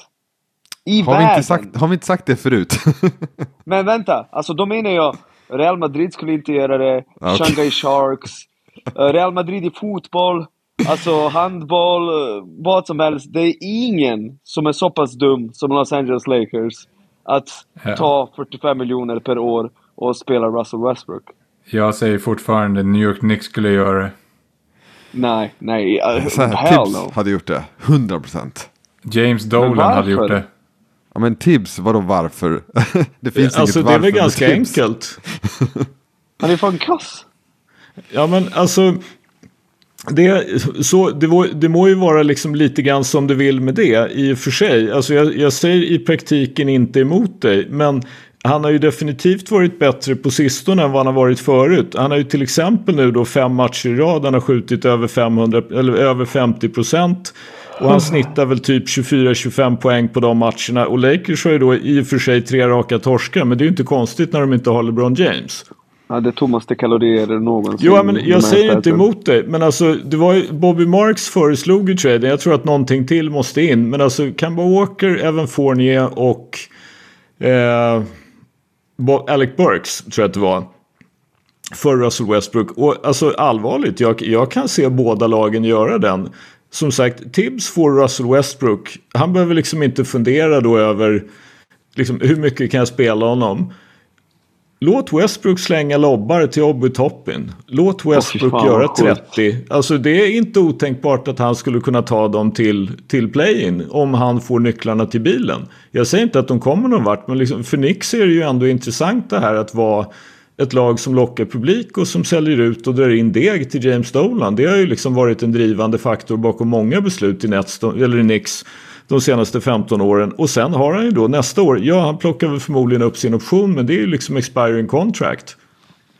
I har världen! Vi inte sagt, har vi inte sagt det förut? Men vänta, alltså då menar jag Real Madrid skulle inte göra det, okay. Shanghai Sharks, eh, Real Madrid i fotboll, alltså handboll, eh, vad som helst. Det är ingen som är så pass dum som Los Angeles Lakers att ta 45 miljoner per år och spela Russell Westbrook. Jag säger fortfarande New York Knicks skulle göra det. Nej, nej. Uh, Så här, Tibbs no. hade gjort det. 100%. James Dolan varför? hade gjort det. Ja men Tibbs, vadå varför? det finns Alltså inget det är varför väl ganska enkelt. Han är fan kass. Ja men alltså. Det, så, det, var, det må ju vara liksom lite grann som du vill med det i och för sig. Alltså jag, jag säger i praktiken inte emot dig. Men han har ju definitivt varit bättre på sistone än vad han har varit förut. Han har ju till exempel nu då fem matcher i rad. Han har skjutit över, 500, eller över 50 procent. Och han snittar väl typ 24-25 poäng på de matcherna. Och Lakers har ju då i och för sig tre raka torskar. Men det är ju inte konstigt när de inte har LeBron James. Ja, det tommaste kalorier någonsin. Jo, men jag säger inte städerna. emot dig. Men alltså, det var ju, Bobby Marks föreslog ju traden. Jag tror att någonting till måste in. Men alltså, Kemba Walker, Evan Fournier och eh, Alec Burks tror jag att det var. För Russell Westbrook. Och alltså allvarligt, jag, jag kan se båda lagen göra den. Som sagt, Tibbs får Russell Westbrook. Han behöver liksom inte fundera då över liksom, hur mycket kan jag spela honom. Låt Westbrook slänga lobbar till Obi Toppin. Låt Westbrook fan, göra vad sjukt. 30. Alltså det är inte otänkbart att han skulle kunna ta dem till, till play-in om han får nycklarna till bilen. Jag säger inte att de kommer någon vart men liksom, för Knicks är det ju ändå intressant det här att vara ett lag som lockar publik och som säljer ut och drar in deg till James Dolan. Det har ju liksom varit en drivande faktor bakom många beslut i, Nets, eller i Knicks de senaste 15 åren. Och sen har han ju då nästa år, ja han plockar väl förmodligen upp sin option men det är ju liksom expiring contract.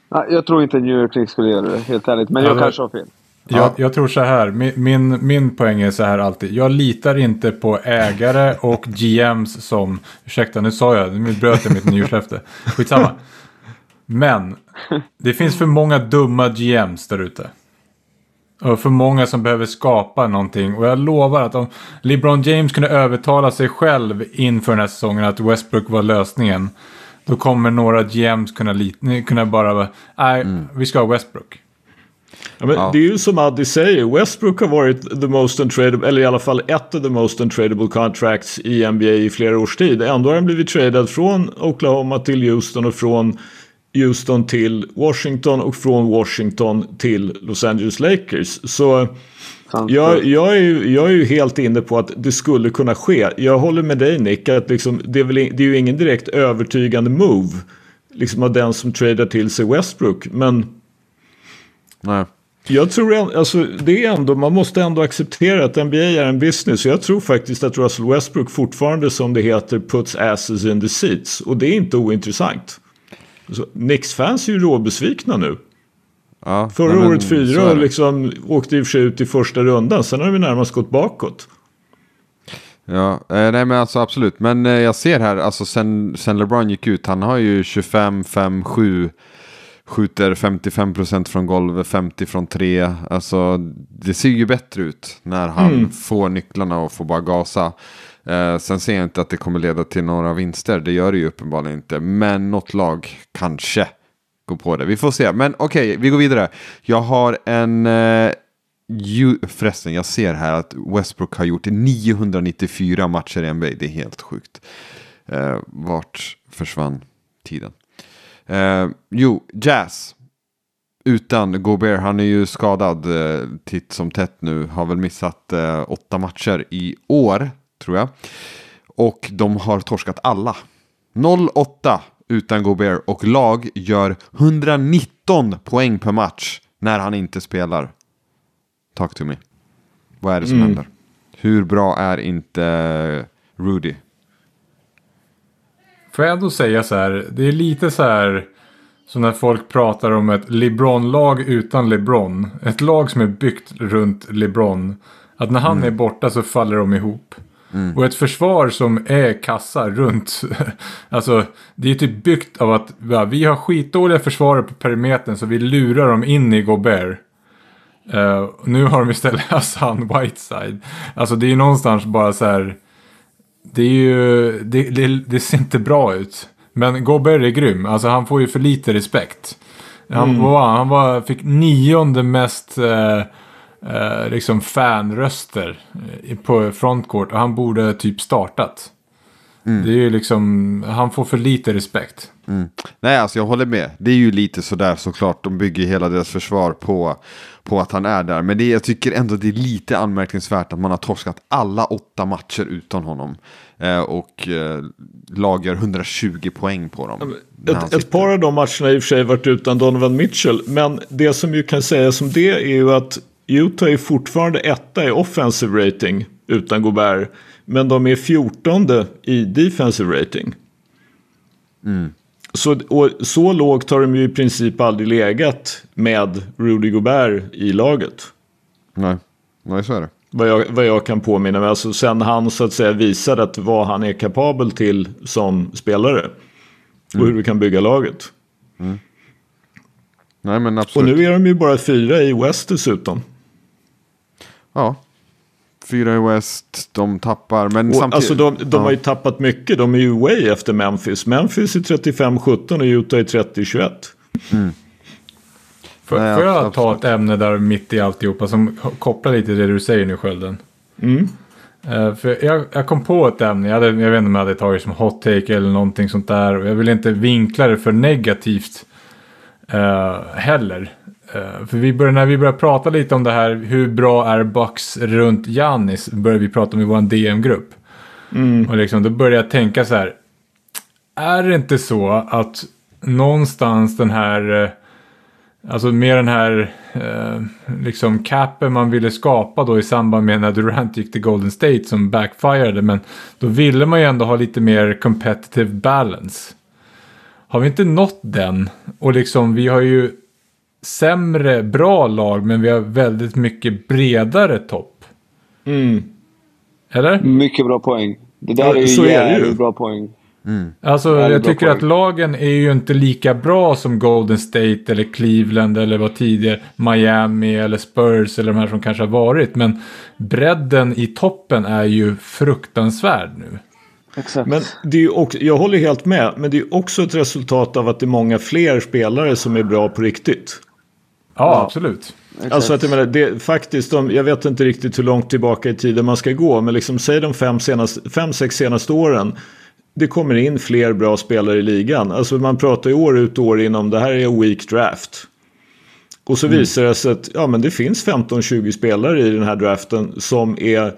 Nej, jag tror inte New York Knicks skulle göra det, helt ärligt. Men jag Alltså- kanske har fel. Jag, jag tror så här, min, min, min poäng är så här alltid. Jag litar inte på ägare och GMs som, ursäkta nu sa jag, nu bröt jag mitt nyårslöfte. Skitsamma. Men det finns för många dumma GMs där ute. Och för många som behöver skapa någonting. Och jag lovar att om LeBron James kunde övertala sig själv inför den här säsongen att Westbrook var lösningen. Då kommer några GMs kunna, kunna bara, nej, vi ska ha Westbrook. Ja, men Ja. Det är ju som Addi säger, Westbrook har varit the most untradable, eller i alla fall ett av the most untradable contracts i NBA i flera års tid. Ändå har han blivit tradad från Oklahoma till Houston och från Houston till Washington och från Washington till Los Angeles Lakers. Så jag, jag, är, ju- jag är ju helt inne på att det skulle kunna ske. Jag håller med dig Nick, att liksom, det, är väl, det är ju ingen direkt övertygande move liksom av den som tradar till sig Westbrook. Men Nej. jag tror ändå, alltså det är ändå, man måste ändå acceptera att NBA är en business. Så jag tror faktiskt att Russell Westbrook fortfarande som det heter puts asses in the seats. Och det är inte ointressant. Så, Knicks-fans är ju råbesvikna nu. Ja, Förra men året fyra och liksom åkte i och för sig ut i första rundan. Sen har vi närmast gått bakåt. Ja, eh, nej men alltså absolut. Men eh, jag ser här, alltså sen, sen LeBron gick ut, han har ju 25, 5, 7. Skjuter 55% från golvet, 50 från tre. Alltså det ser ju bättre ut när han får nycklarna och får bara gasa. Eh, sen ser jag inte att det kommer leda till några vinster. Det gör det ju uppenbarligen inte. Men något lag kanske går på det. Vi får se. Men okej, vi går vidare. Jag har en... Eh, ju, förresten, jag ser här att Westbrook har gjort 994 matcher i NBA. Det är helt sjukt. Eh, vart försvann tiden? Eh, jo, Jazz. Utan Gobert, han är ju skadad eh, titt som tätt nu. Har väl missat eh, åtta matcher i år, tror jag. Och de har torskat alla. 0-8 utan Gobert och lag gör 119 poäng per match när han inte spelar. Talk to me. Vad är det som händer? Hur bra är inte Rudy? Får jag då säga så här, det är lite så här som när folk pratar om ett LeBron-lag utan LeBron. Ett lag som är byggt runt LeBron. Att när han är borta så faller de ihop. Och ett försvar som är kassa runt. alltså det är typ byggt av att ja, vi har skitdåliga försvarare på perimetern så vi lurar dem in i Gobert. Eh, nu har de istället Hassan Whiteside. Alltså det är ju någonstans bara så här. Det är ju, det, det, det ser inte bra ut. Men Gobert är grym. Alltså han får ju för lite respekt. Han, vad var, han? var, fick nionde mest eh, eh, liksom fanröster eh, på frontcourt. Och han borde typ startat. Det är ju liksom, han får för lite respekt. Mm. Nej, alltså jag håller med. Det är ju lite sådär såklart. De bygger hela deras försvar på, på att han är där. Men det, jag tycker ändå det är lite anmärkningsvärt att man har torskat alla åtta matcher utan honom. Eh, och eh, lagar 120 poäng på dem. Ett, ett par av de matcherna har i och för sig varit utan Donovan Mitchell. Men det som ju kan sägas om det är ju att Utah är fortfarande etta i offensive rating utan Gobert. Men de är fjortonde i defensive rating. Så, och så lågt har de ju i princip aldrig legat med Rudy Gobert i laget. Nej. Nej, så är det. Vad jag, vad jag kan påminna mig. Alltså sen han så att säga visade att vad han är kapabel till som spelare. Och hur du kan bygga laget. Nej, men Och absolut. nu är de ju bara fyra i West dessutom. Ja. Fyra i West, de tappar. Men Och, samtidigt. alltså de, de ja. har ju tappat mycket. De är ju way efter Memphis. Memphis är 35-17 och Utah är 30-21. Får, Nej, får jag ta absolut. ett ämne där mitt i alltihopa som kopplar lite till det du säger nu Skölden? Eh, för jag, jag kom på ett ämne, jag, hade, jag vet inte om jag hade tagit som hot take eller någonting sånt där. Och jag vill inte vinkla det för negativt eh, heller. Eh, för vi börjar, när vi börjar prata lite om det här, hur bra är Bucks runt Giannis, börjar vi prata om i vår DM-grupp. Och liksom, då börjar jag tänka så här, är det inte så att någonstans den här eh, Alltså med den här eh, liksom capen man ville skapa då i samband med när Durant gick till Golden State som backfirade. Men då ville man ju ändå ha lite mer competitive balance. Har vi inte nått den? Och liksom vi har ju sämre bra lag men vi har väldigt mycket bredare topp. Eller? Mycket bra poäng. Det där Ja, är så ju är det ju. jävligt bra poäng. Alltså det är jag tycker poäng. att lagen är ju inte lika bra som Golden State eller Cleveland eller vad tidigare Miami eller Spurs eller de här som kanske har varit. Men bredden i toppen är ju fruktansvärd nu. Exakt. Men det är också, jag håller helt med. Men det är också ett resultat av att det är många fler spelare som är bra på riktigt. Ja, absolut. Exakt. Alltså att jag menar, det, faktiskt, de, jag vet inte riktigt hur långt tillbaka i tiden man ska gå. Men liksom, säg de fem, senaste, fem, sex senaste åren. Det kommer in fler bra spelare i ligan. Alltså man pratar ju år ut och år in om det här är en weak draft. Och så visar det sig att ja, men det finns 15-20 spelare i den här draften som är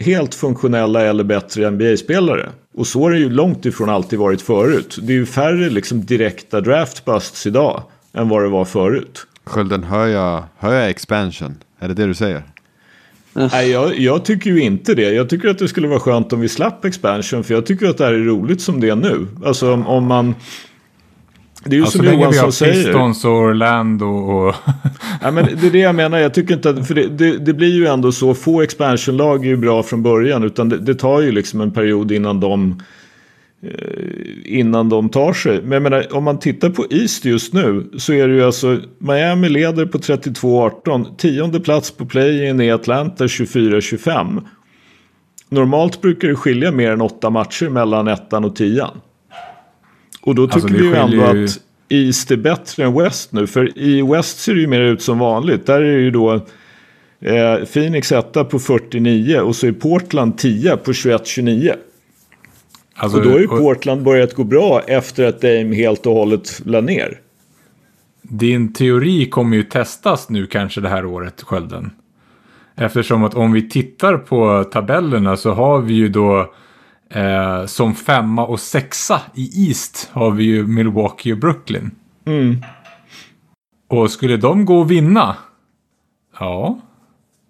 helt funktionella eller bättre NBA-spelare. Och så har det ju långt ifrån alltid varit förut. Det är ju färre liksom direkta draft busts idag än vad det var förut. Skölden, hör jag, hör jag expansion? Är det det du säger? Nej, jag, jag tycker ju inte det. Jag tycker att det skulle vara skönt om vi slapp expansion. För jag tycker att det här är roligt som det är nu. Alltså om, om man... Det är ju Alltså, så som länge vi Johansson har säger. Pistons och Orlando och... Ja, men det är det jag menar. Jag tycker inte att, för det, det, det blir ju ändå så. Få expansionlag är ju bra från början. Utan det, det tar ju liksom en period innan de, innan de tar sig. Men jag menar, om man tittar på East just nu. Så är det ju alltså Miami leder på 32-18. Tionde plats på play-in är Atlanta 24-25. Normalt brukar det skilja mer än åtta matcher mellan ettan och tian. Och då Alltså, tycker det vi ju ändå att East är bättre än West nu. För i West ser det ju mer ut som vanligt. Där är det ju då eh, Phoenix etta på 49 och så är Portland 10 på 21-29. Alltså, Och då har ju och Portland börjat gå bra efter att Dame helt och hållet la ner. din teori kommer ju testas nu kanske det här året, Skölden. Eftersom att om vi tittar på tabellerna så har vi ju då eh, som femma och sexa i East har vi ju Milwaukee och Brooklyn. Mm. Och skulle de gå och vinna, ja,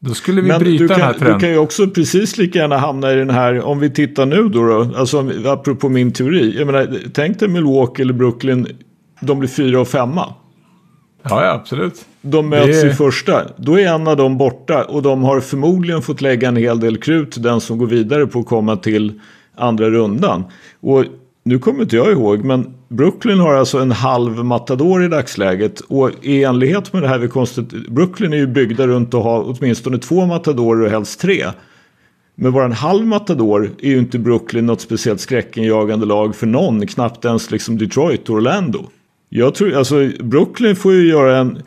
då skulle vi Men bryta du den här kan, du trenden. kan ju också precis lika gärna hamna i den här, om vi tittar nu då, då alltså apropå min teori. Jag menar, tänk dig Milwaukee eller Brooklyn, de blir fyra och femma. Ja, ja, absolut. De möts Det- i första. Då är en av dem borta och de har förmodligen fått lägga en hel del krut den som går vidare på att komma till andra rundan. Och nu kommer inte jag ihåg men Brooklyn har alltså en halv matador i dagsläget och i enlighet med det här vi konstigt Brooklyn är ju byggda runt att ha åtminstone två matadorer och helst tre. Men bara en halv matador är ju inte Brooklyn något speciellt skräckenjagande lag för någon, knappt ens liksom Detroit och Orlando. Jag tror, alltså Brooklyn får ju göra en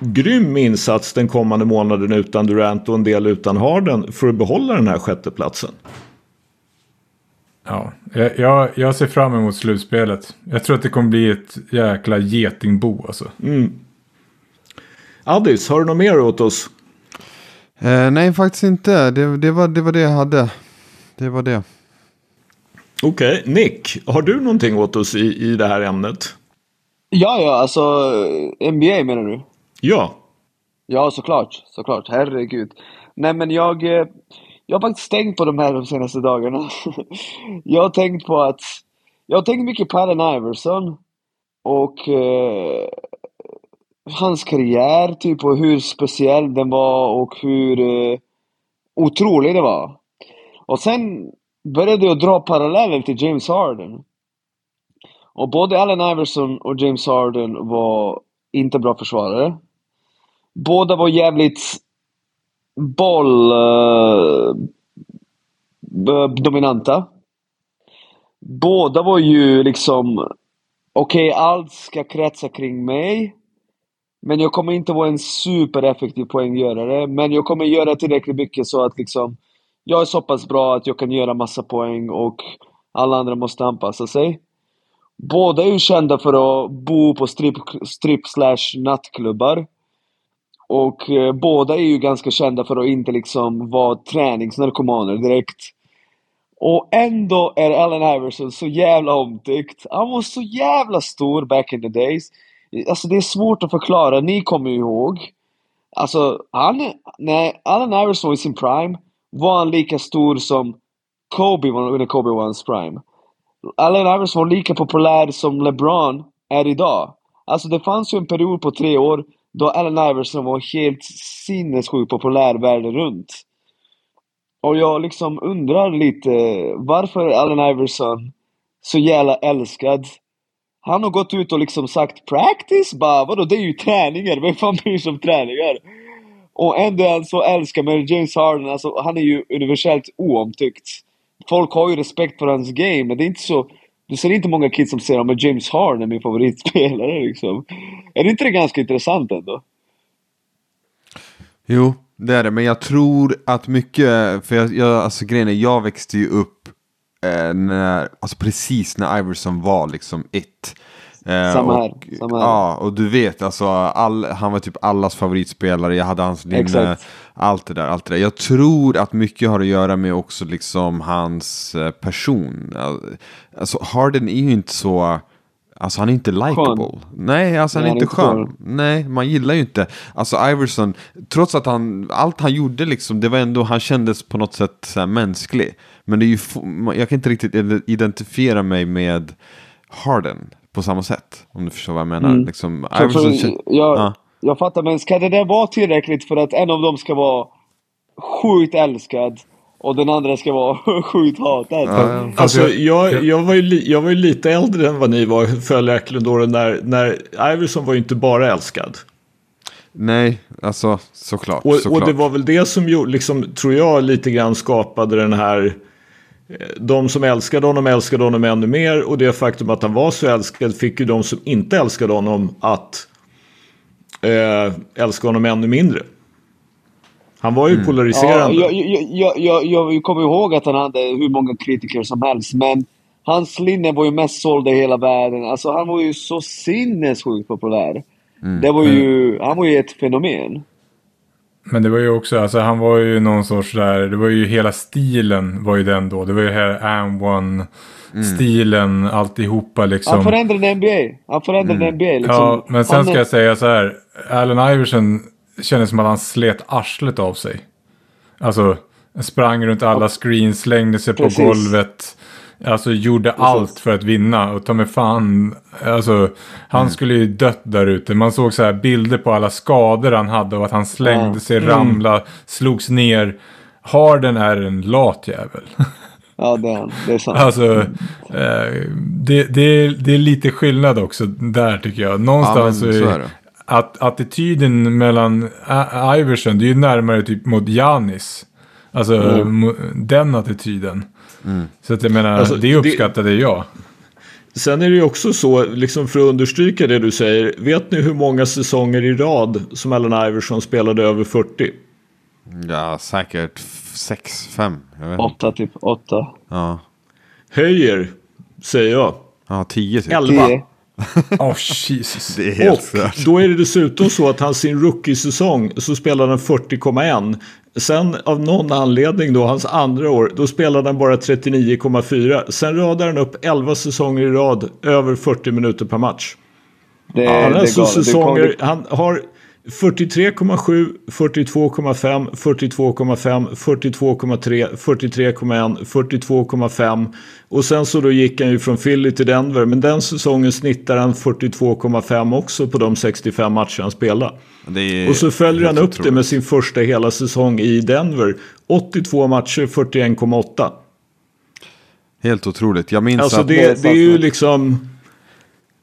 grym insats den kommande månaden utan Durant och en del utan Harden för att behålla den här sjätteplatsen. Ja, jag, jag, ser fram emot slutspelet. Jag tror att det kommer bli ett jäkla getingbo alltså. Mm. Addis, har du något mer åt oss? Eh, nej, faktiskt inte. Det, det, var, det var det jag hade. Det var det. Okej, okay. Nick, har du någonting åt oss i, i det här ämnet? Ja, ja, alltså NBA menar du? Ja. Ja, såklart. Såklart. Herregud. Nej, men jag... Jag har faktiskt tänkt på de här de senaste dagarna. jag har tänkt på att... Jag har tänkt mycket på Allen Iverson. Och eh, hans karriär, typ, och hur speciell den var och hur eh, otrolig det var. Och sen började jag dra paralleller till James Harden. Och både Allen Iverson och James Harden var inte bra försvarare. Båda var jävligt boll eh, dominanta. Båda var ju liksom okej, allt ska kretsa kring mig. Men jag kommer inte vara en supereffektiv poänggörare. Men jag kommer göra tillräckligt mycket så att liksom jag är så pass bra att jag kan göra massa poäng och alla andra måste anpassa sig. Båda är ju kända för att bo på strip, strip slash nattklubbar. Och eh, båda är ju ganska kända för att inte liksom vara träningsnarkomaner direkt. Och ändå är Allen Iverson så jävla omtyckt. Han var så jävla stor back in the days. Alltså det är svårt att förklara, ni kommer ju ihåg. Alltså, han, när Allen Iverson var i sin prime var han lika stor som Kobe var under Kobe var hans prime. Allen Iverson var lika populär som LeBron är idag. Alltså det fanns ju en period på tre år då Allen Iverson var helt sinnessjukt populär världen runt. Och jag liksom undrar lite, varför är Allen Iverson så jävla älskad? Han har gått ut och liksom sagt 'practice' bara, vadå det är ju träningar, vem fan bryr sig om träningar? Och ändå är han så älskad men James Harden, alltså han är ju universellt oomtyckt. Folk har ju respekt för hans game, men det är inte så... Du ser inte många kids som säger att James Harden är min favoritspelare liksom. Är det inte det ganska intressant ändå? Jo, det är det. Men jag tror att mycket, för jag, jag alltså grejen är, jag växte ju upp eh, när, alltså precis när Iverson var liksom ett. Eh, Samma här, och, samma här. Ja, och du vet, alltså, all, han var typ allas favoritspelare, jag hade hans linne, allt det där, allt det där. Jag tror att mycket har att göra med också liksom hans eh, person. Alltså Harden är ju inte så, alltså han är inte likable. Nej, alltså han är inte skön. Nej, man gillar ju inte. Alltså Iverson, trots att han, allt han gjorde liksom, det var ändå, han kändes på något sätt så här, mänsklig. Men det är ju, jag kan inte riktigt identifiera mig med Harden på samma sätt. Om du förstår vad jag menar. Mm. Liksom, Iverson, för, jag, ja. jag fattar, men ska det där vara tillräckligt för att en av dem ska vara sjukt älskad och den andra ska vara sjukt hatad? Ja, Alltså, jag- jag, var ju li, jag var ju lite äldre än vad ni var följaktligen då när, när Iverson var ju inte bara älskad. Nej, alltså såklart. Och, såklart. och det var väl det som gjorde, liksom, tror jag, lite grann skapade den här... De som älskade honom älskade honom ännu mer och det faktum att han var så älskad fick ju de som inte älskade honom att eh, älska honom ännu mindre. Han var ju Mm. Ja, polariserande. jag, jag, jag, jag, jag kommer ihåg att han hade hur många kritiker som helst, men hans linne var ju mest sålda i hela världen. Alltså han var ju så sinnessjukt populär. Mm. Det var ju, han var ju ett fenomen. Men det var ju också, alltså han var ju någon sorts där, det var ju hela stilen var ju den då. Det var ju här and one stilen alltihopa liksom. Han förändrade NBA. Han förändrade NBA liksom. Ja, men sen Han- ska jag säga så här. Allen Iverson kändes som att han slet arslet av sig. Alltså, sprang runt alla screens, slängde sig Precis. på golvet. Alltså gjorde allt för att vinna. Och ta mig fan, alltså han Mm. skulle ju dött där ute. Man såg så här bilder på alla skador han hade och att han slängde Ja. sig, Mm. ramla, slogs ner. Harden är en lat jävel. Ja, det är han. Det är sant. Alltså, eh, det, det, är, det är lite skillnad också där tycker jag. Någonstans Ja, men så är det. att attityden mellan Iverson, det är ju närmare typ mot Giannis. Alltså mo- den attityden. Så att jag menar, Alltså, det det- uppskattade jag. Sen är det ju också så, liksom för att understryka det du säger. Vet ni hur många säsonger i rad som Allen Iverson spelade över 40? Ja, säkert 6-5. Jag vet inte. Åtta, typ. Åtta. Ja. höjer, säger jag, Ja, 10 typ. 11. Tio. Oh, Jesus. Det är helt Och stört. då är det dessutom så att han sin rookie-säsong så spelade han 40,1. Sen av någon anledning då, hans andra år, då spelade han bara 39,4. Sen radar han upp 11 säsonger i rad över 40 minuter per match. Det, Han det är alltså. Det säsonger, kommer- han har 43,7, 42,5, 42,5, 42,3, 43,1, 42,5 och sen så då gick han ju från Philly till Denver men den säsongen snittar han 42,5 också på de 65 matcher han är Och så följer han upp det med sin första hela säsong i Denver. 82 matcher, 41,8. Helt otroligt. Jag minns Alltså att det är det, är ju liksom...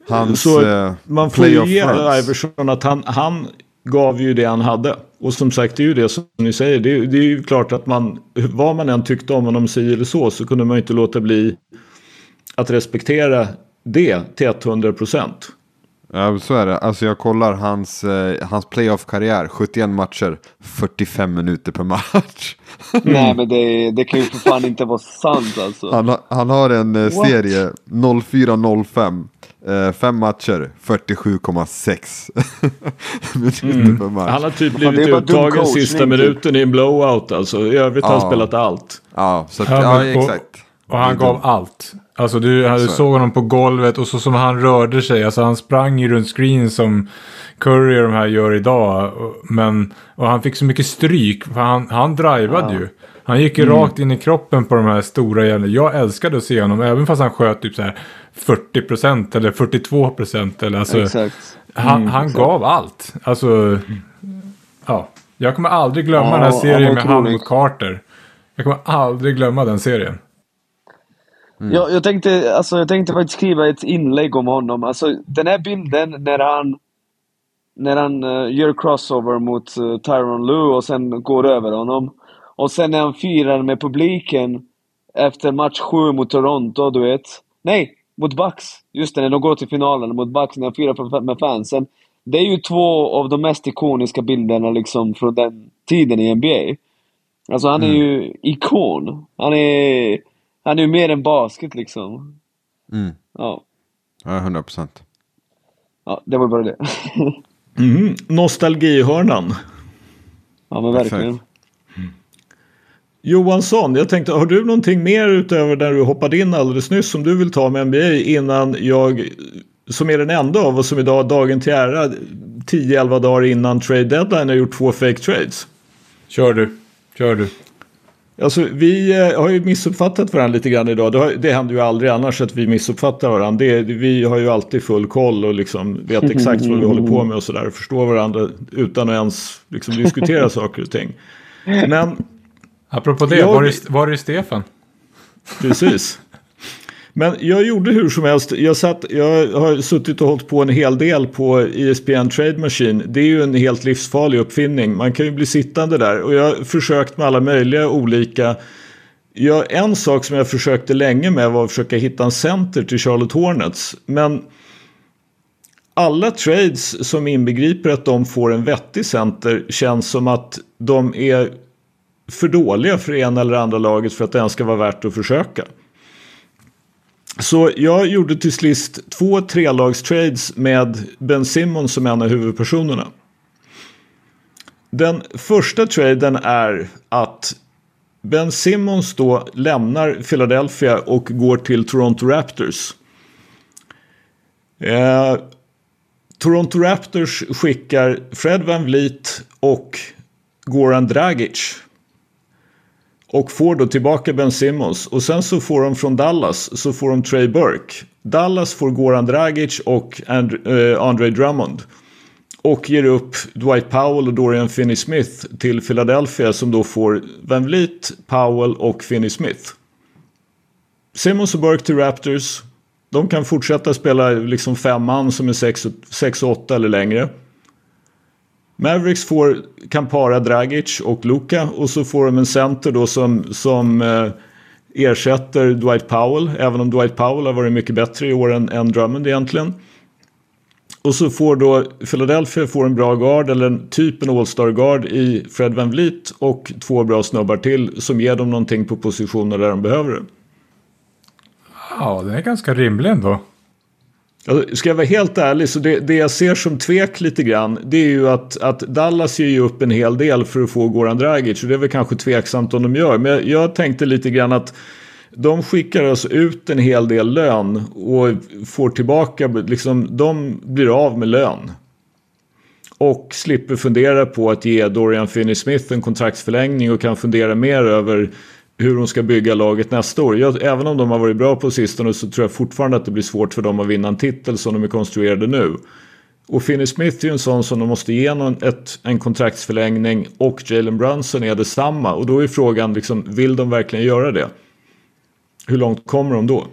hans Så eh, man får ju ge Iverson att han, han gav ju det han hade. Och som sagt, det är ju det som ni säger. Det är, det är ju klart att man, vad man än tyckte om honom si eller så, så kunde man ju inte låta bli att respektera det till 100 procent. Ja, så är det. Alltså jag kollar hans, eh, hans playoff-karriär. 71 matcher, 45 minuter per match. Nej men det, det kan ju för fan inte vara sant alltså. Han, har- han har en eh, serie 04-05. Eh, fem matcher, 47,6 minuter per match. Han har typ blivit uttagen sista typ. minuten i en blowout alltså. I övrigt har han Ja. spelat allt. Ja, så att, Ja, ja, exakt. Och han gav allt. Alltså du, du Så. såg honom på golvet och så som han rörde sig. Alltså han sprang ju runt screen som Curry och de här gör idag. Men, och han fick så mycket stryk. För han, han drivade ju. Han gick ju Mm. rakt in i kroppen på de här stora jävla. Jag älskade att se honom. Även fast han sköt typ så här 40% eller 42% eller alltså. Exakt. Han, han gav allt. Alltså. Ja. Jag kommer aldrig glömma Ja, den här serien med han mot Carter. Jag kommer aldrig glömma den serien. Jag, jag, tänkte, alltså, jag tänkte faktiskt skriva ett inlägg om honom. Alltså, den här bilden när han, när han eh, gör crossover mot uh, Tyron Lue och sen går över honom. Och sen när han firar med publiken efter match 7 mot Toronto, du vet. Nej, mot Bucks. Just det, när de går till finalen mot Bucks, när han firar med fansen. Det är ju två av de mest ikoniska bilderna liksom från den tiden i NBA. Alltså han är ju ikon. Han är, han är ju mer än basket liksom. Mm. Ja, Ja, 100 procent. ja det var bara det. Mhm. Nostalgihörnan. ja men verkligen. Johansson, jag tänkte, har du någonting mer utöver där du hoppade in alldeles nyss som du vill ta med NBA innan jag, som är den enda av oss som idag, dagen till ära, 10-11 dagar innan trade deadline har gjort två fake trades? Kör du. Kör du. Alltså vi eh, har ju missuppfattat varandra lite grann idag. Det, har, det händer ju aldrig annars att vi missuppfattar varandra. Det, vi har ju alltid full koll och liksom vet exakt vad vi håller på med och sådär. Förstår varandra utan att ens liksom, diskutera saker och ting. Men Apropå det, Jag- var, är, var är Stefan? Precis. Men jag gjorde hur som helst. Jag, satt, jag har suttit och hållit på en hel del på ISPN Trade Machine. Det är ju en helt livsfarlig uppfinning. Man kan ju bli sittande där. Och jag har försökt med alla möjliga olika... Ja, en sak som jag försökte länge med var att försöka hitta en center till Charlotte Hornets. Men alla trades som inbegriper att de får en vettig center känns som att de är för dåliga för ena eller andra laget för att det ens ska vara värt att försöka. Så jag gjorde till sist två trelagstrades med Ben Simmons som en av huvudpersonerna. Den första traden är att Ben Simmons då lämnar Philadelphia och går till Toronto Raptors. Eh, Toronto Raptors skickar Fred Van Vliet och Goran Dragic och får då tillbaka Ben Simmons. Och sen så får de från Dallas så får de Trey Burke. Dallas får Goran Dragic och And eh, Andre Drummond. Och ger upp Dwight Powell och Dorian Finney-Smith till Philadelphia som då får Van Vliet, Powell och Finney-Smith. Simmons och Burke till Raptors. De kan fortsätta spela liksom fem man som är 6 och 8 eller längre. Mavericks får, Kampara, Dragic och Luka och så får de en center då som, som eh, ersätter Dwight Powell. Även om Dwight Powell har varit mycket bättre i år än, än Drummond egentligen. Och så får då Philadelphia får en bra guard eller en typ en All-Star guard i Fred Van Vliet och två bra snubbar till som ger dem någonting på positioner där de behöver det. Ja, det är ganska rimlig ändå. Alltså, ska jag vara helt ärlig så det, det jag ser som tvek lite grann det är ju att, att Dallas ger ju upp en hel del för att få Goran Dragic och det är väl kanske tveksamt om de gör. Men jag, jag tänkte lite grann att de skickar alltså ut en hel del lön och får tillbaka, liksom de blir av med lön. Och slipper fundera på att ge Dorian Finney-Smith en kontraktsförlängning och kan fundera mer över hur de ska bygga laget nästa år. Jag, även om de har varit bra på sistone så tror jag fortfarande att det blir svårt för dem att vinna en titel som de är konstruerade nu. Och Finney Smith är ju en sån som de måste ge någon, ett, en kontraktsförlängning och Jalen Brunson är detsamma. Och då är frågan, liksom, vill de verkligen göra det? Hur långt kommer de då?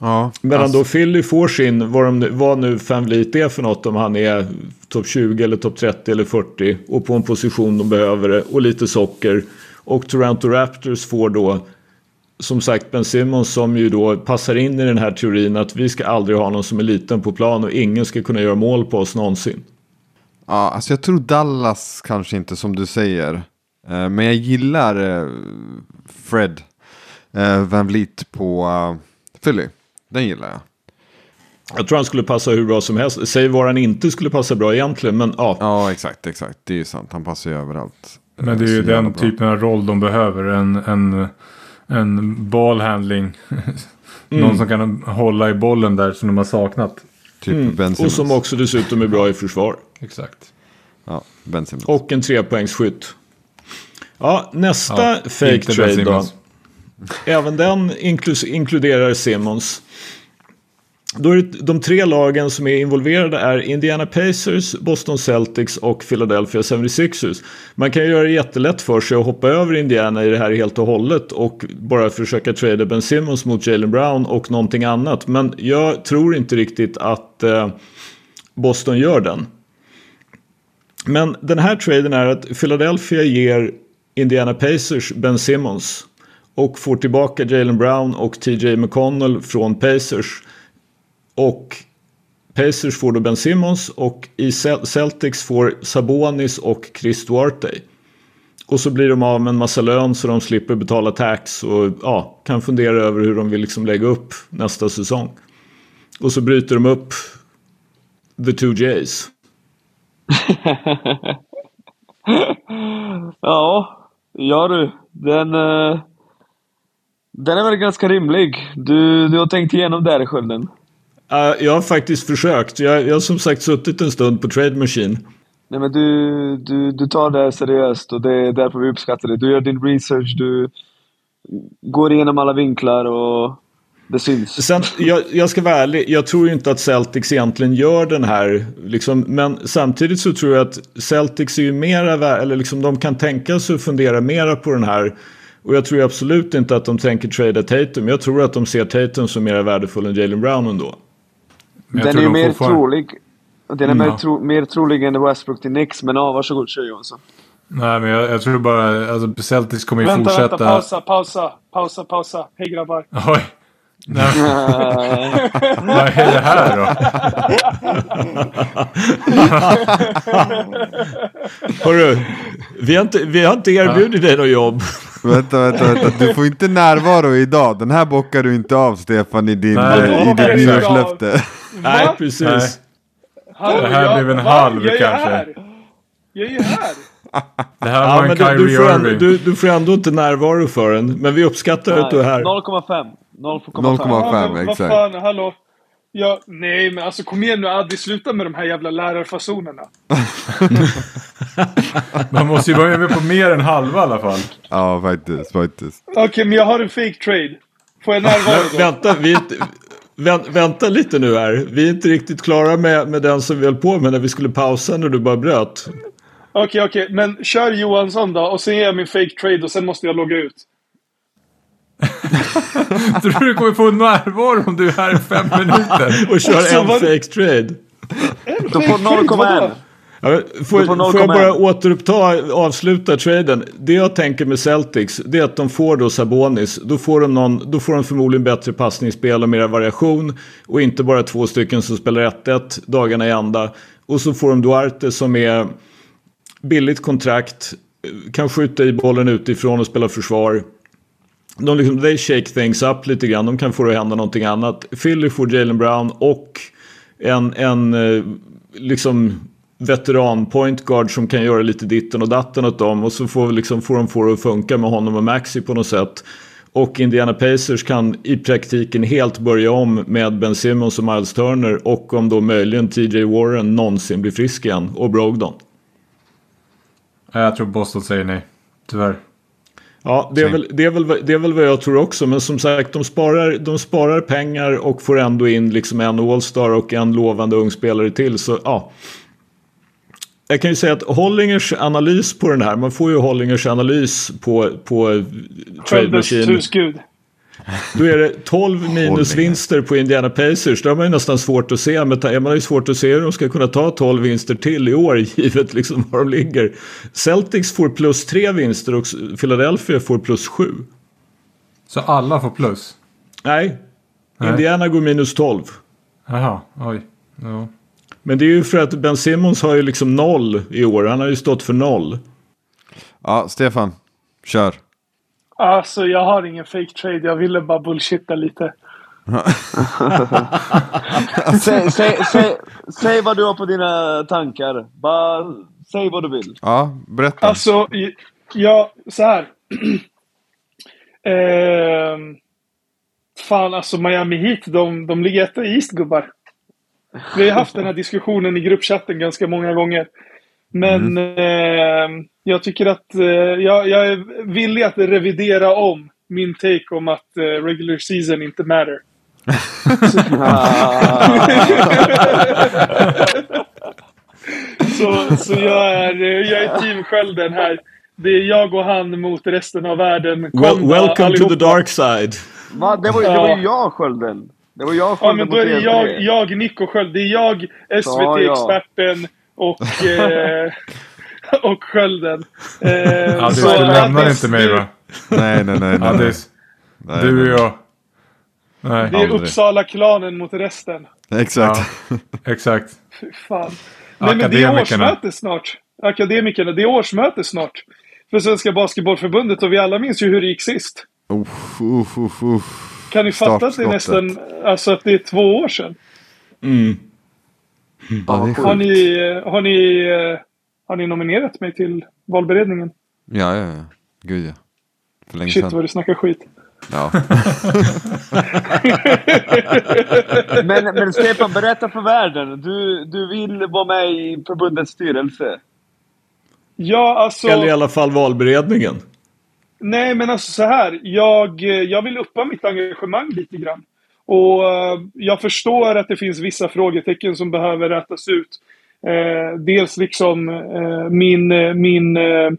Ja, Medan alltså, då Philly får sin, vad, de, vad nu Van Vliet är för något, om han är topp 20 eller topp 30 eller 40 och på en position de behöver det och lite socker. Och Toronto Raptors får då som sagt Ben Simmons som ju då passar in i den här teorin att vi ska aldrig ha någon som är liten på plan och ingen ska kunna göra mål på oss någonsin. ja, alltså jag tror Dallas kanske inte som du säger. Eh, men jag gillar eh, Fred eh, Van Vliet på Philly. Den gillar jag. Jag tror han skulle passa hur bra som helst. Säg var han inte skulle passa bra egentligen, men ja. Ja, exakt, exakt. Det är ju sant. Han passar ju överallt. Men det är ju den bra. typen av roll de behöver. En, en, en ballhandling. Någon som kan hålla i bollen där som de har saknat. Typ Ben Mm. Och Simmons. som också dessutom är bra i försvar. Exakt. Ja, Ben Simmons. Och en trepoängsskytt. Ja, nästa Ja, fake Ben trade då. Även den inkluderar Simmons. Då är det de tre lagen som är involverade är Indiana Pacers, Boston Celtics och Philadelphia 76ers. Man kan ju göra det jättelätt för sig och hoppa över Indiana i det här helt och hållet och bara försöka trada Ben Simmons mot Jalen Brown och någonting annat. Men jag tror inte riktigt att eh, Boston gör den. Men den här traden är att Philadelphia ger Indiana Pacers Ben Simmons och får tillbaka Jalen Brown och TJ McConnell från Pacers. Och Pacers får då Ben Simmons och i Celtics får Sabonis och Chris Duarte. Och så blir de av med en massa lön så de slipper betala tax och ja, kan fundera över hur de vill liksom lägga upp nästa säsong. Och så bryter de upp The Two Js. Ja, ja du. Den, eh, den är väl ganska rimlig. Du, du har tänkt igenom det här skölden. Uh, jag har faktiskt försökt. Jag, jag har som sagt suttit en stund på Trade Machine. Nej men du, du, du tar det här seriöst och det är därför vi uppskattar det. Du gör din research, du går igenom alla vinklar och det syns. Sen, jag, jag ska vara ärlig, jag tror ju inte att Celtics egentligen gör den här. Liksom, men samtidigt så tror jag att Celtics är ju mera, eller liksom de kan tänka sig att fundera mera på den här. Och jag tror absolut inte att de tänker trada Tatum. Jag tror att de ser Tatum som mer värdefull än Jalen Brown ändå. Men Den är ju mer fortfarande- trolig. Den är Mm, mer, ja. tro, mer trolig än Westbrook till Knicks, men ja, varsågod kör Johansson. Nej, men jag, jag tror bara, alltså Celtics kommer ju Vänta, fortsätta. vänta, pausa, pausa, pausa, pausa. Hej grabbar. Oj. Nej, vad är det här då? Hörru, vi har inte, vi har inte erbjudit dig något jobb. Vänta, vänta, vänta. Du får inte närvaro idag. Den här bockar du inte av Stefan i, din, Nej, eh, i ditt nyårslöfte. Nej, precis. Nej. Hallå, Det här jag- blev en halv jag kanske. Jag är ju här. Det här Ja, var en men du, Kyrie du, får ändå, du, du får ändå inte närvaro för den. Men vi uppskattar att du är här. 0,5. 0,5. 0,5. Ja, men exakt. Vad fan, hallå? Ja, nej, men alltså kom igen nu Addi, sluta med de här jävla lärarfasonerna. Man måste ju vara med på mer än halva i alla fall. Ja, faktiskt, faktiskt. Okej, men jag har en fake trade. Får jag närvaro då? Vänta, vi är inte, vänt, vänta lite nu här. Vi är inte riktigt klara med, med den som vi höll på med när vi skulle pausa när du bara bröt. Okej, okej, men kör Johansson då och sen ger jag min fake trade och sen måste jag logga ut. Tror du du kommer få närvaro om du är här i fem minuter? Och kör Alltså, en vad- fake trade. Då får 0,1. Ja, men får, får jag 0,1. bara återuppta, avsluta traden. Det jag tänker med Celtics, det är att de får då Sabonis. Då får de, någon, då får de förmodligen bättre passningsspel och mer variation. Och inte bara två stycken som spelar 1-1 dagarna i ända. Och så får de Duarte som är billigt kontrakt. Kan skjuta i bollen utifrån och spela försvar. de liksom, they shake things up lite grann. De kan få det att hända någonting annat. Philly får Jalen Brown och en, en eh, liksom veteran point guard som kan göra lite ditten och datten åt dem. Och så får, liksom, får de få det att funka med honom och Maxi på något sätt. Och Indiana Pacers kan i praktiken helt börja om med Ben Simmons och Miles Turner. Och om då möjligen TJ Warren någonsin blir frisk igen. Och Brogdon. Jag tror Boston säger nej. Tyvärr. Ja, det är, väl, det, är väl, det är väl vad jag tror också. Men som sagt, de sparar, de sparar pengar och får ändå in liksom en All-Star och en lovande ung spelare till. Så ja. Jag kan ju säga att Hollingers analys på den här, man får ju Hollingers analys på, på Trade Machine. husgud. Då är det 12 minusvinster på Indiana Pacers. Det har man ju nästan svårt att se. Men man har ju svårt att se hur de ska kunna ta 12 vinster till i år givet liksom var de ligger. Celtics får plus 3 vinster och Philadelphia får plus 7. Så alla får plus? Nej, Nej. Indiana går minus 12. Jaha, oj. Ja. Men det är ju för att Ben Simmons har ju liksom noll i år. Han har ju stått för noll. Ja, Stefan. Kör. Alltså jag har ingen fake trade. Jag ville bara bullshitta lite. säg, säg, säg, säg vad du har på dina tankar. Bara säg vad du vill. Ja, berätta. Alltså, ja, så här. eh, fan, alltså Miami Heat, de, de ligger etta i East, gubbar. Vi har haft den här diskussionen i gruppchatten ganska många gånger. Men mm. eh, jag tycker att eh, jag, jag, är villig att revidera om min take om att eh, regular season inte matter. så, så jag är, jag är team Skölden här. Det är jag och han mot resten av världen. Well, welcome allihopa. to the dark side. Va? Det var, det var ju jag Skölden. Det var jag Skölden Ja men då är det jag, jag, Nico Sköld. Det är jag, SVT-experten och, eh, och Skölden. Eh, ja, du, du lämnar inte mig va? Nej, nej, nej. nej. Adis, nej, du och jag. Nej. Det är Uppsala-klanen mot resten. Exakt. Ja, exakt. Fy fan. Nej, men det är årsmöte snart. Akademikerna, det är årsmöte snart. För Svenska Basketbollförbundet och vi alla minns ju hur det gick sist. Uff, uff, uff. Kan ni fatta att det är nästan, alltså att det är två år sedan? Mm. Ja, har, ni, har, ni, har ni nominerat mig till valberedningen? Ja, ja, ja. Gud ja. För länge Shit sedan. vad du snackar skit. Ja. men, men Stefan, berätta för världen. Du, du vill vara med i förbundets styrelse. Ja, alltså... Eller i alla fall valberedningen. Nej, men alltså så här. Jag, jag vill uppa mitt engagemang lite grann. Och eh, jag förstår att det finns vissa frågetecken som behöver rätas ut. Eh, dels liksom eh, min, eh, min eh,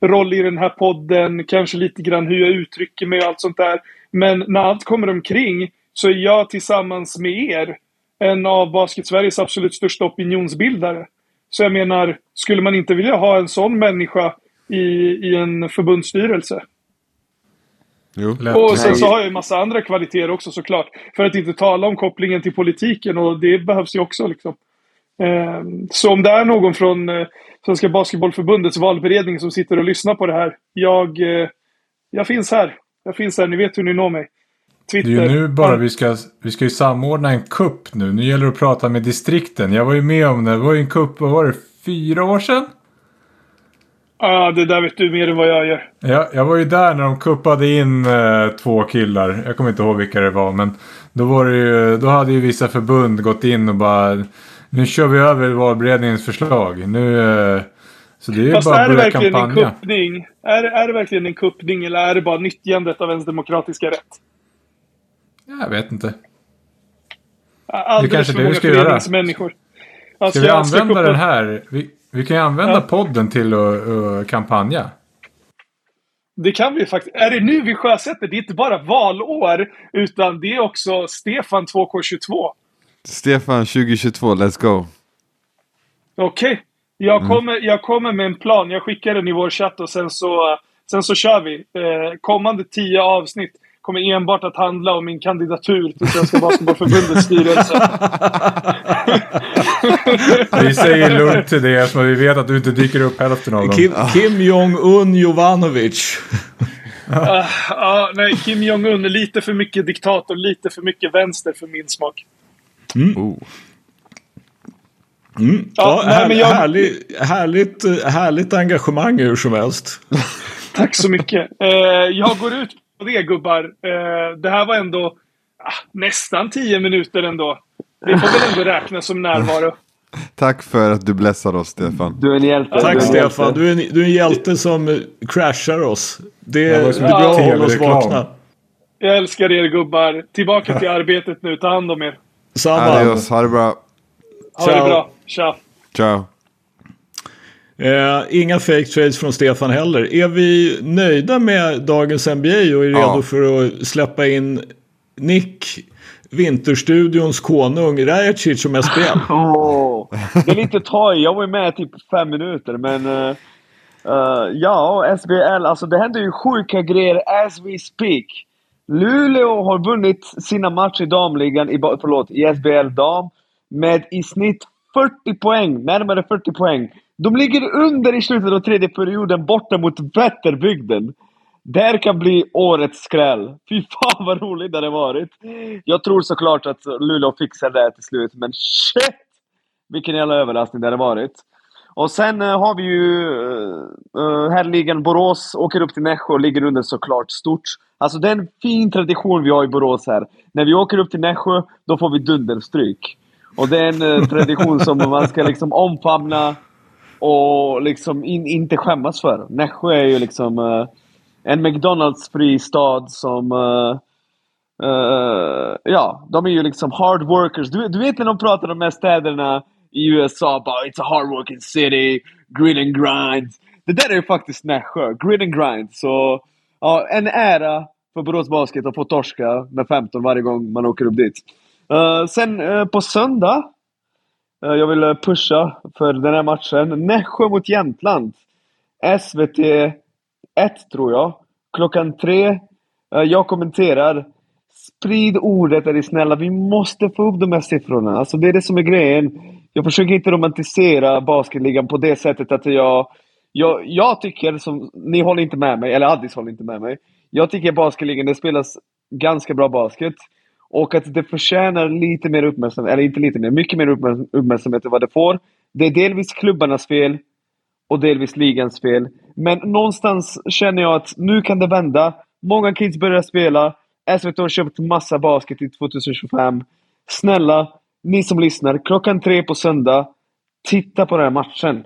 roll i den här podden, kanske lite grann hur jag uttrycker mig och allt sånt där. Men när allt kommer omkring så är jag tillsammans med er en av Basket-Sveriges absolut största opinionsbildare. Så jag menar, skulle man inte vilja ha en sån människa i, i en förbundsstyrelse? Jo. Och sen så har jag en massa andra kvaliteter också såklart. För att inte tala om kopplingen till politiken och det behövs ju också liksom. Ehm, så om det är någon från eh, Svenska Basketbollförbundets valberedning som sitter och lyssnar på det här. Jag, eh, jag finns här. Jag finns här, ni vet hur ni når mig. Twitter. Det är ju nu bara vi ska, vi ska ju samordna en kupp nu. Nu gäller det att prata med distrikten. Jag var ju med om det. Det var ju en kupp, vad var det, fyra år sedan? Ja, ah, det där vet du mer än vad jag gör. Ja, jag var ju där när de kuppade in eh, två killar. Jag kommer inte ihåg vilka det var. Men då, var det ju, då hade ju vissa förbund gått in och bara nu kör vi över valberedningens förslag. Nu, eh, så det är Fast bara är det verkligen kampanja. en kuppning? Är, är det verkligen en kuppning eller är det bara nyttjandet av ens demokratiska rätt? Jag vet inte. Alldeles det kanske för det många vi ska göra. människor. Alltså, ska vi använda ska den här? Vi, vi kan ju använda ja. podden till att uh, kampanja. Det kan vi faktiskt. Är det nu vi sjösätter? Det är inte bara valår, utan det är också Stefan 2K22. Stefan 2022, let's go. Okej. Okay. Jag, mm. kommer, jag kommer med en plan. Jag skickar den i vår chatt och sen så, sen så kör vi. Eh, kommande tio avsnitt kommer enbart att handla om min kandidatur till Svenska Basketbollförbundets styrelse. vi säger lugnt till det eftersom vi vet att du inte dyker upp hälften av dem. Kim, Kim Jong-Un Jovanovic. Ah, ah, nej, Kim Jong-Un är lite för mycket diktator, lite för mycket vänster för min smak. Oh. Mm. Ja, Ja, nej, här, men jag- härligt, härligt, härligt engagemang hur som helst. Tack så mycket. Eh, jag går ut på det gubbar. Eh, det här var ändå ah, nästan 10 minuter ändå. Det får väl ändå räknas som närvaro. Tack för att du blessar oss Stefan. Du är en hjälte. du är Tack en Stefan, hjälte. du är, en, du är en hjälte som eh, crashar oss. Det, Ja, det är bra att hålla oss vakna. Jag älskar er gubbar. Tillbaka till arbetet nu. Ta hand om er. Samma. Adios, ha det bra. Ha det Ciao. bra. Tja. Ciao. Eh, inga fake trades från Stefan heller. Är vi nöjda med dagens NBA och är redo Ja. för att släppa in Nick, Vinterstudions konung, Rajacic som SPL? oh, det är lite toj. Jag var ju med typ fem minuter, men... Uh, ja, SBL. Alltså det händer ju sjuka grejer as we speak. Luleå har vunnit sina matcher i damligan, i, förlåt, i SBL dam med i snitt 40 poäng, närmare 40 poäng. De ligger under i slutet av tredje perioden borta mot Vätterbygden. Det här kan bli årets skräll. Fy fan vad roligt det hade varit. Jag tror såklart att Luleå fixar det till slut, men shit! Vilken jävla överraskning det hade varit. Och sen eh, har vi ju uh, ligger Borås, åker upp till Nässjö och ligger under såklart stort. Alltså det är en fin tradition vi har i Borås här. När vi åker upp till Nässjö, då får vi dunderstryk. Och det är en tradition som man ska liksom omfamna och liksom in, inte skämmas för. Nässjö är ju liksom Uh, en McDonalds-fri stad som... Uh, uh, ja, de är ju liksom hard workers. Du, du vet när de pratar om de här städerna i USA, bara it's a hard working city, grit and grind. Det där är ju faktiskt Nässjö, grit and grind. Så ja, en ära för Borås Basket att få torska med 15 varje gång man åker upp dit. Uh, sen på söndag, jag vill pusha för den här matchen. Nässjö mot Jämtland. SVT ett, tror jag. Klockan tre. Eh, jag kommenterar. Sprid ordet är ni snälla. Vi måste få upp de här siffrorna. Alltså det är det som är grejen. Jag försöker inte romantisera basketligan på det sättet att jag... Jag, jag tycker, som, ni håller inte med mig, eller Addis håller inte med mig. Jag tycker basketligan, det spelas ganska bra basket. Och att det förtjänar lite mer uppmärksamhet, eller inte lite mer, mycket mer uppmärksamhet än vad det får. Det är delvis klubbarnas fel och delvis ligans fel. Men någonstans känner jag att nu kan det vända. Många kids börjar spela. SVT har köpt massa basket i 2025. Snälla, ni som lyssnar, klockan tre på söndag, titta på den här matchen.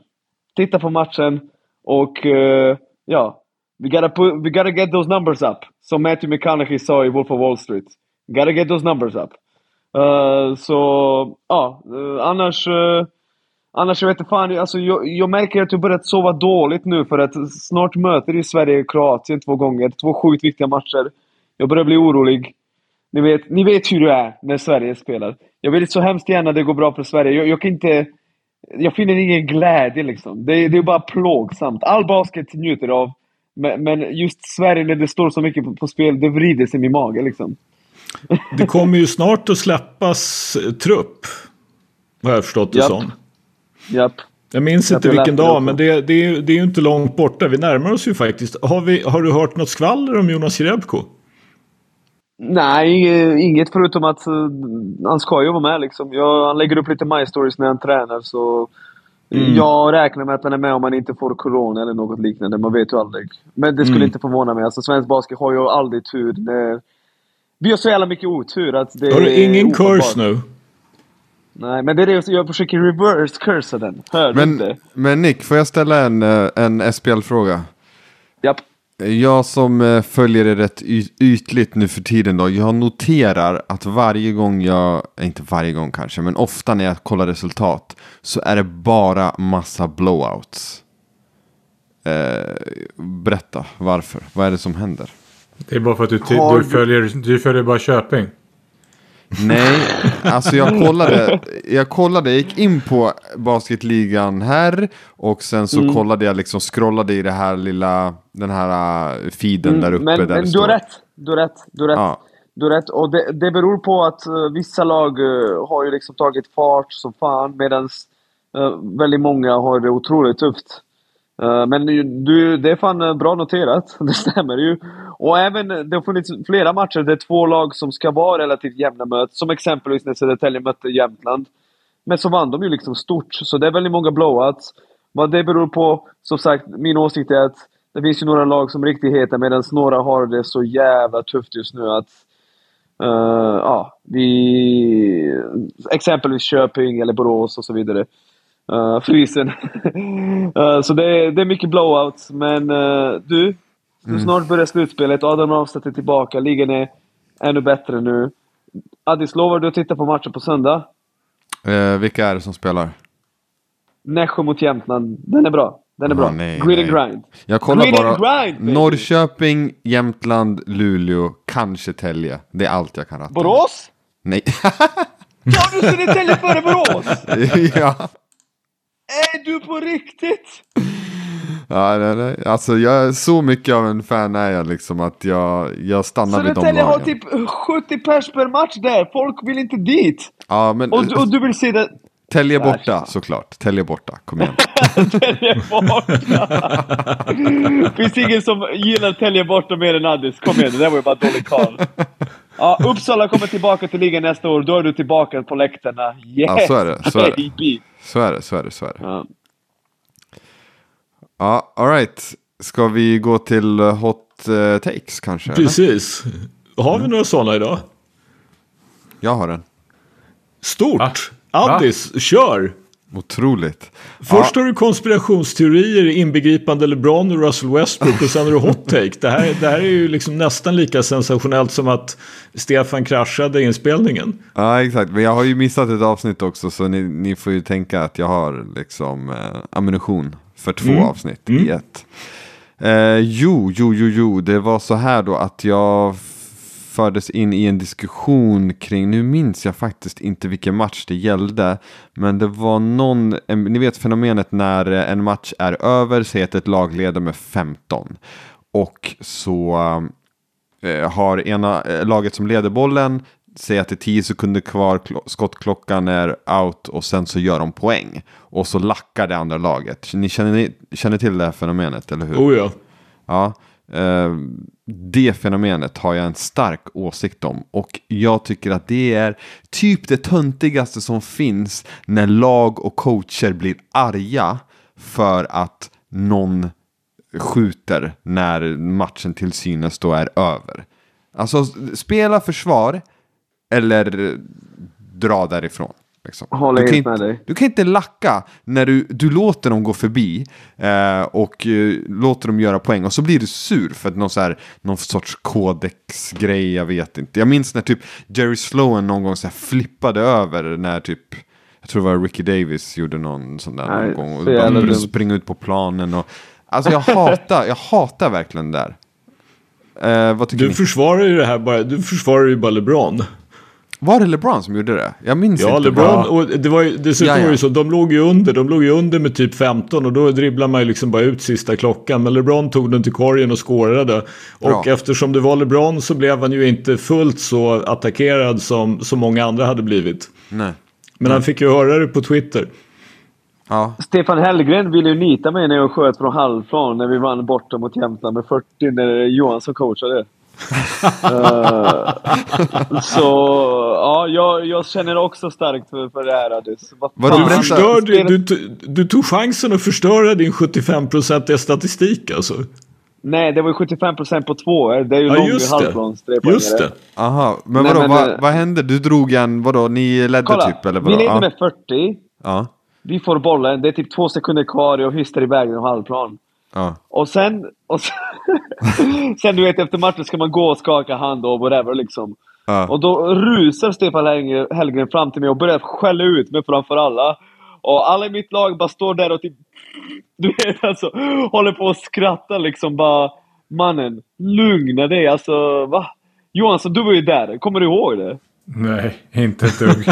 Titta på matchen och uh, ja, we gotta, put, we gotta get those numbers up. Som Matthew McConaughey sa i Wolf of Wall Street. Gotta get those numbers up. Uh, så, ja, uh, annars... Annars, jag vet inte fan, alltså, jag, jag märker att jag börjat sova dåligt nu för att snart möter ju Sverige Kroatien två gånger. Två sjukt viktiga matcher. Jag börjar bli orolig. Ni vet, ni vet hur det är när Sverige spelar. Jag vill så hemskt gärna det går bra för Sverige. Jag, jag kan inte... Jag finner ingen glädje liksom. Det, det är bara plågsamt. All basket njuter av. Men, men just Sverige när det står så mycket på, på spel, det vrider sig i min mage liksom. Det kommer ju snart att släppas trupp. Har jag förstått det Japp. som. Japp. Jag minns Jag inte vilken det dag, men det, det, är, det är ju inte långt borta. Vi närmar oss ju faktiskt. Har, vi, har du hört något skvaller om Jonas Jerebko? Nej, inget- inget förutom att eh, han ska ju vara med liksom. Jag, han lägger upp lite My Stories när han tränar så... Jag räknar med att han är med om han inte får corona eller något liknande. Man vet ju aldrig. Men det skulle Mm. inte förvåna mig. Alltså, svensk basket har ju aldrig tur. När... Vi har så jävla mycket otur att det Har du är ingen ofattbart. curse nu? Nej, men det är det jag försöker reverse cursa den. Hör du Men, inte? men Nick, får jag ställa en, eh, en SPL-fråga? Japp. Jag som eh, följer det rätt ytligt nu för tiden då, jag noterar att varje gång jag, eh, inte varje gång kanske, men ofta när jag kollar resultat så är det bara massa blowouts. Eh, berätta, varför? Vad är det som händer? Det är bara för att du, du- följer, du följer bara Köping. Nej, alltså jag kollade, jag kollade, jag gick in på basketligan här och sen så Mm. kollade jag liksom, scrollade i det här lilla, den här uh, feeden där uppe. Mm, men där men du har rätt. Du har rätt. Du har rätt. Ja. Du har rätt. Och det, det beror på att eh, vissa lag eh, har ju liksom tagit fart som fan medan väldigt många har det otroligt tufft. Eh, men du, det är fan eh, bra noterat. Det stämmer ju. Och även, eh, det har funnits flera matcher där två lag som ska vara relativt jämna möts. Som exempelvis när Södertälje mötte Jämtland. Men så vann de ju liksom stort. Så det är väldigt många blowouts. Vad det beror på, som sagt, min åsikt är att det finns ju några lag som riktigt heter, medan några har det så jävla tufft just nu att Uh, ja, vi, exempelvis Köping eller Borås och så vidare. Uh, frysen. uh, så det är, det är mycket blowouts, men uh, du, mm. snart börjar slutspelet. Adam Ramstedt är tillbaka, ligan är ännu bättre nu. Addis, lovar du att titta på matchen på söndag? vilka är det som spelar? Nässjö mot Jämtland. Den är bra. Den är bra. Nej, Grid and grind. Jag kollar Grid bara grind, Norrköping, Jämtland, Luleå, kanske Tälje. Det är allt jag kan ratta. Borås? Nej. Tar du Södertälje före Borås? ja. Är du på riktigt? Ja, nej, nej. Alltså jag, så mycket av en fan är jag liksom att jag, jag stannar vid de lagen. Södertälje har typ 70 pers per match där. Folk vill inte dit. Ja, men... Och, och du vill se det... Tälje borta såklart. Tälje borta. Kom igen. Tälje borta. Finns ingen som gillar Tälje borta mer än Addis. Kom igen, det där var ju bara dålig karl. Ja, Uppsala kommer tillbaka till ligan nästa år. Då är du tillbaka på läktarna. Yes! Ja, så är det. Så är det. Så är det, så är det, så är det. Ja, ja alright. Ska vi gå till uh, hot uh, takes kanske? Precis. Eller? Har vi några sådana idag? Jag har en. Stort! Addis, kör! Otroligt. Först ja. har du konspirationsteorier inbegripande LeBron och Russell Westbrook och sen har du hot take. Det här, det här är ju liksom nästan lika sensationellt som att Stefan kraschade inspelningen. Ja, exakt. Men jag har ju missat ett avsnitt också så ni, ni får ju tänka att jag har liksom eh, ammunition för två mm. avsnitt mm. i ett. Eh, jo, jo, jo, jo, det var så här då att jag fördes in i en diskussion kring, nu minns jag faktiskt inte vilken match det gällde, men det var någon, ni vet fenomenet när en match är över, säg att ett lag leder med 15 och så eh, har ena eh, laget som leder bollen Säg att det är 10 sekunder kvar, skottklockan är out och sen så gör de poäng. Och så lackar det andra laget. Ni känner, ni känner till det här fenomenet, eller hur? Oh ja. Ja, Eh, Eh, det fenomenet har jag en stark åsikt om. Och jag tycker att det är typ det töntigaste som finns när lag och coacher blir arga för att någon skjuter när matchen till synes då är över. Alltså spela försvar eller dra därifrån. Liksom. Håller du, kan inte, med dig. du kan inte lacka när du, du låter dem gå förbi eh, och eh, låter dem göra poäng och så blir du sur för att någon, så här, någon sorts kodexgrej, jag vet inte. Jag minns när typ Jerry Sloan någon gång så här flippade över när typ jag tror det var Ricky Davis gjorde någon sån där Nej, någon gång. Och bara började springa ut på planen. Och, alltså jag hatar, jag hatar verkligen det där. Eh, vad tycker du ni? försvarar ju det här bara, du försvarar ju bara LeBron. Var det LeBron som gjorde det? Jag minns ja, inte. LeBron, ja, och det var ju, dessutom ja, ja. var det så, de låg ju under, de låg ju under med typ 15 och då dribblar man ju liksom bara ut sista klockan. Men LeBron tog den till korgen och skårade. Och eftersom det var LeBron så blev han ju inte fullt så attackerad som så många andra hade blivit. Nej. Men Nej. han fick ju höra det på Twitter. Ja. Stefan Hellgren ville ju nita mig när jag sköt från halvplan när vi vann borta mot Jämtland med 40 när Johansson coachade uh, så ja, jag, jag, känner också starkt för, för det här Adis. Vad du, förstörde, du, du, du tog chansen att förstöra din 75% statistik alltså? Nej, det var ju 75% på två. Det är ju ja, lång halvplans Just det. Aha, men vadå, men, vad, vad hände? Du drog en, vadå, ni ledde kolla, typ eller vadå? Vi ledde med 40. Ja. Vi får bollen, det är typ två sekunder kvar och jag hyster iväg den halvplan. Ja. Och sen, och sen, sen, du vet efter matchen ska man gå och skaka hand och whatever liksom. Ja. Och då rusar Stefan Hellgren fram till mig och börjar skälla ut mig framför alla. Och alla i mitt lag bara står där och typ, du vet alltså, håller på att skratta liksom bara. Mannen, lugna dig alltså, va? Johansson, du var ju där, kommer du ihåg det? Nej, inte ett dugg.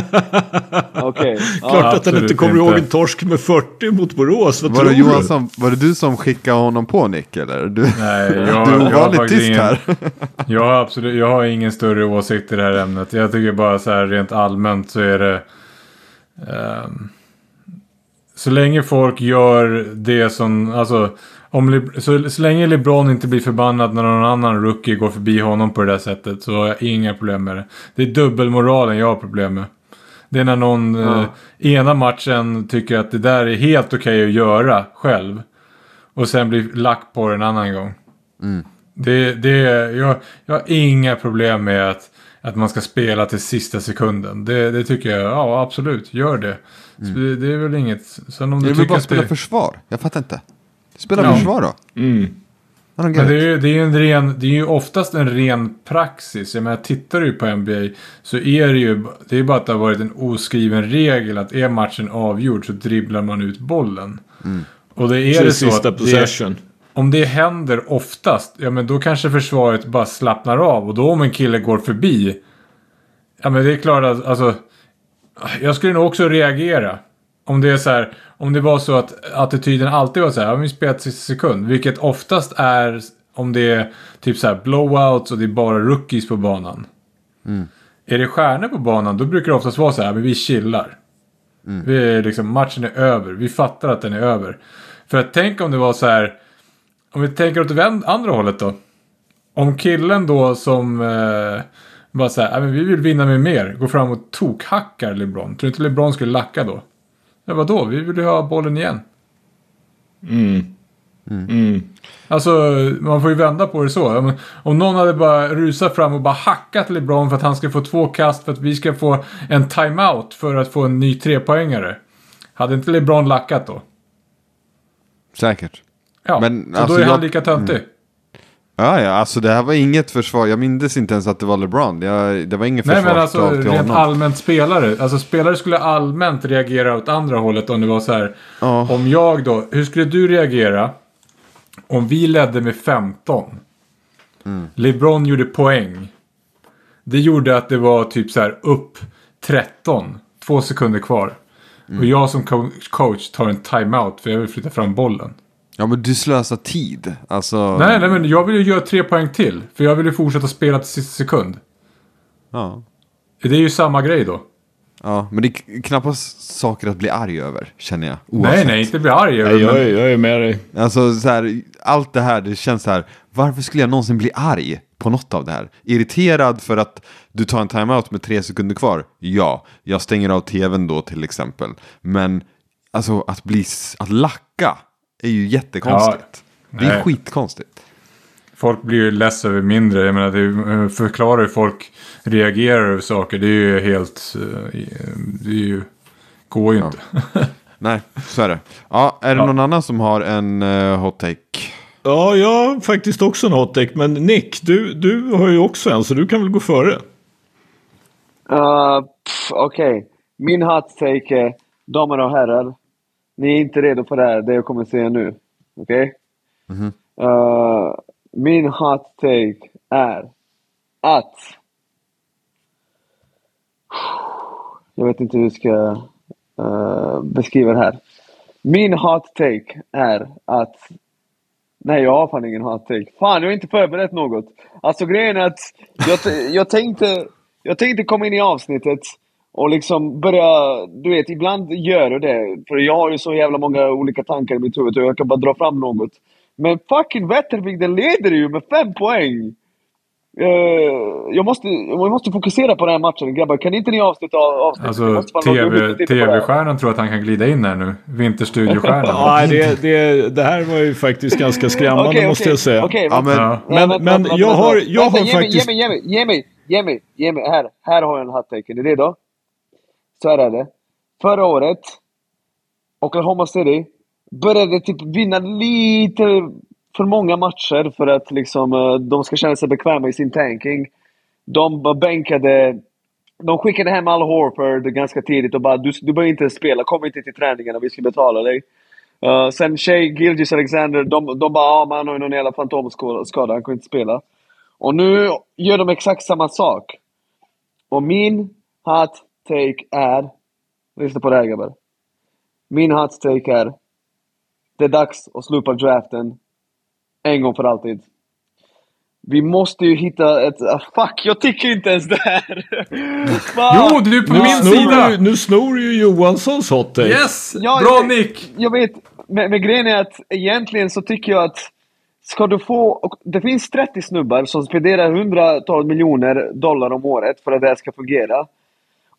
Okej. Okay. Klart ja, att han inte kommer inte. ihåg en torsk med 40 mot Borås. Vad var, det Johansson, var det du som skickade honom på Nick eller? Du, Nej, jag, du var lite tyst ingen, här. jag, har absolut, jag har ingen större åsikt i det här ämnet. Jag tycker bara så här rent allmänt så är det... Um, så länge folk gör det som, alltså, om, Le- så, så länge LeBron inte blir förbannad när någon annan rookie går förbi honom på det där sättet så har jag inga problem med det. Det är dubbelmoralen jag har problem med. Det är när någon Ja. eh, ena matchen tycker att det där är helt okej att göra själv. Och sen blir lack på det en annan gång. Det, det, jag, jag har inga problem med att, att man ska spela till sista sekunden. Det, det tycker jag, ja absolut, gör det. Så det, det är väl inget. Sen om Jag du vill tycker bara spela det, försvar. Jag fattar inte. Spela Ja. försvar då. Mm. Men det är, ju, det, är en ren, det är ju oftast en ren praxis. Jag menar, tittar du på NBA så är det ju det är bara att det har varit en oskriven regel att är matchen avgjord så dribblar man ut bollen. Och det är Så det det så sista att det, possession. om det händer oftast, ja men då kanske försvaret bara slappnar av. Och då om en kille går förbi, ja men det är klart att, alltså, jag skulle nog också reagera. Om det är så här, om det var så att attityden alltid var så här, ja, vi spelar sista sekund. Vilket oftast är om det är typ så här blowouts och det är bara rookies på banan. Är det stjärnor på banan, då brukar det oftast vara så här, men vi chillar. Vi är liksom, matchen är över, vi fattar att den är över. För att tänk om det var så här, om vi tänker åt det andra hållet då. Om killen då som eh, bara säger, "Nej, men vi vill vinna med mer, går fram och tokhackar LeBron. Tror du inte LeBron skulle lacka då? Ja, vadå? Vi vill ju ha bollen igen. Mm. Mm. Alltså, man får ju vända på det så. Om någon hade bara rusat fram och bara hackat LeBron för att han ska få två kast för att vi ska få en timeout för att få en ny trepoängare. Hade inte LeBron lackat då? Säkert. Ja, Men, så alltså, då är han jag- lika töntig. Ja, ja, alltså det här var inget försvar. Jag mindes inte ens att det var LeBron. Jag, det var inget Nej men alltså rent honom. allmänt spelare. Alltså spelare skulle allmänt reagera åt andra hållet om det var så här. Ja. Om jag då, hur skulle du reagera? Om vi ledde med 15. Mm. LeBron gjorde poäng. Det gjorde att det var typ så här upp 13. Två sekunder kvar. Mm. Och jag som co- coach tar en timeout för jag vill flytta fram bollen. Ja, men du slösar tid. Alltså... Nej, nej men jag vill ju göra tre poäng till. För jag vill ju fortsätta spela till sista sekund. Ja. Det är ju samma grej då. ja, men det är knappast saker att bli arg över, känner jag. Nej, Oavsett. nej, inte bli arg över Nej, jag, är, jag är med dig. Alltså så här, allt det här, det känns så här, varför skulle jag någonsin bli arg på något av det här? Irriterad för att du tar en timeout med tre sekunder kvar? Ja, jag stänger av tvn då till exempel. Men alltså att bli, att lacka är ju jättekonstigt. det är nej. skitkonstigt. Folk blir ju less över mindre. Jag menar, det eh, förklarar hur folk reagerar över saker. Det är ju helt... eh, Det är ju... Går ju inte. Nej, så är det. Ja, är det Ja. någon annan som har en uh, hot take? Ja, jag har faktiskt också en hot take. Men Nick, du, du har ju också en så du kan väl gå före. Uh, Okej, min hot take är, damer och herrar, ni är inte redo för det här, det jag kommer säga nu. Okej? Uh, min hot take är att... Jag vet inte hur jag ska uh, beskriva det här. Min hot take är att... Nej, jag har fan ingen hot take. Fan, jag har inte förberett något. Alltså grejen är att jag, jag tänkte... Jag tänkte komma in i avsnittet och liksom börja... Du vet, ibland gör jag det. För jag har ju så jävla många olika tankar i mitt huvud och jag kan bara dra fram något. Men fucking Vättervik, den leder ju med fem poäng! Eh, jag, måste, jag måste fokusera på den här matchen. Grabbar, kan inte ni avsluta av- avsnittet? Alltså, måste roligt TV. TV-stjärnan tror att han kan glida in här nu. Vinterstudiostjärnan. Nej, det, det, det här var ju faktiskt ganska skrämmande Okej, måste okej, jag säga. okej, Ja, men- Ja. Men- men jag har- vänta. jag har ge mig, faktiskt- Ge mig, ge mig, ge mig, ge mig. Här, här har jag en hot take. Är ni redo? Så här är det. Förra året, Oklahoma City började typ vinna lite för många matcher för att liksom, eh, de ska känna sig bekväma i sin tanking. De bänkade de skickade hem Al Horford ganska tidigt och bara du, du behöver inte spela, kom inte till träningarna, vi ska betala dig. Uh, sen Shea Gilgis Alexander, de, de bara ah, man har ju någon jävla fantomskada, han kan inte spela. Och nu gör de exakt samma sak. Och min hatt take är, lyssna på det här grabbar. Min hot take är, det är dags att sluta draften en gång för alltid. Vi måste ju hitta ett... ah, fuck, jag tycker inte ens det här! Jo, du är på Nu min snor, sida! ju, nu snor ju Johanssons hot take. Yes! Ja, Bra jag- Nick! Jag vet, men, men grejen är att egentligen så tycker jag att ska du få... Och det finns 30 snubbar som spenderar hundratals miljoner dollar om året för att det här ska fungera.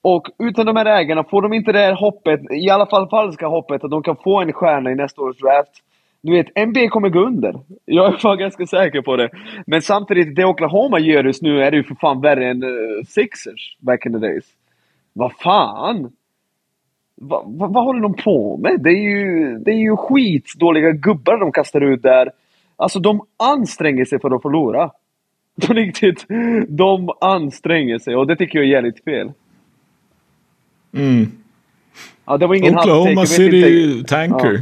Och utan de här ägarna, får de inte det här hoppet, i alla fall falska hoppet, att de kan få en stjärna i nästa års draft. Du vet, NBA kommer gå under. Jag är fan ganska säker på det. Men samtidigt, det Oklahoma gör just nu är det ju för fan värre än uh, Sixers back in the days. Vad fan? Va, va, vad håller de på med? Det är ju, det är ju skitdåliga gubbar de kastar ut där. Alltså de anstränger sig för att förlora. På riktigt. De anstränger sig och det tycker jag är jävligt fel. Mm. Ja, det var ingen Oklahoma City. Tanker. Ja.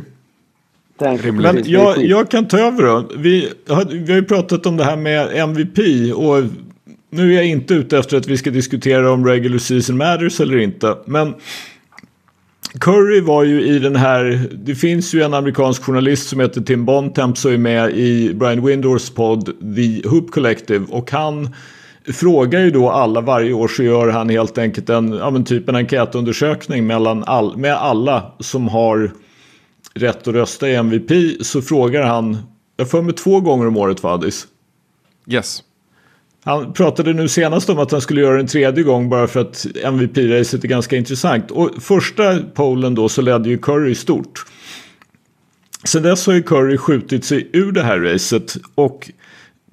Tack, Men jag, jag kan ta över då. Vi har, vi har ju pratat om det här med MVP och nu är jag inte ute efter att vi ska diskutera om regular season matters eller inte. Men Curry var ju i den här, det finns ju en amerikansk journalist som heter Tim Bontemp som är med i Brian Windors podd The Hoop Collective och han frågar ju då alla varje år så gör han helt enkelt en, ja typ en enkätundersökning mellan all, med alla som har rätt att rösta i MVP så frågar han, jag får mig två gånger om året Vadis. Yes. Han pratade nu senast om att han skulle göra en tredje gång bara för att MVP-racet är ganska intressant. Och första pollen då så ledde ju Curry stort. Sen dess har ju Curry skjutit sig ur det här racet och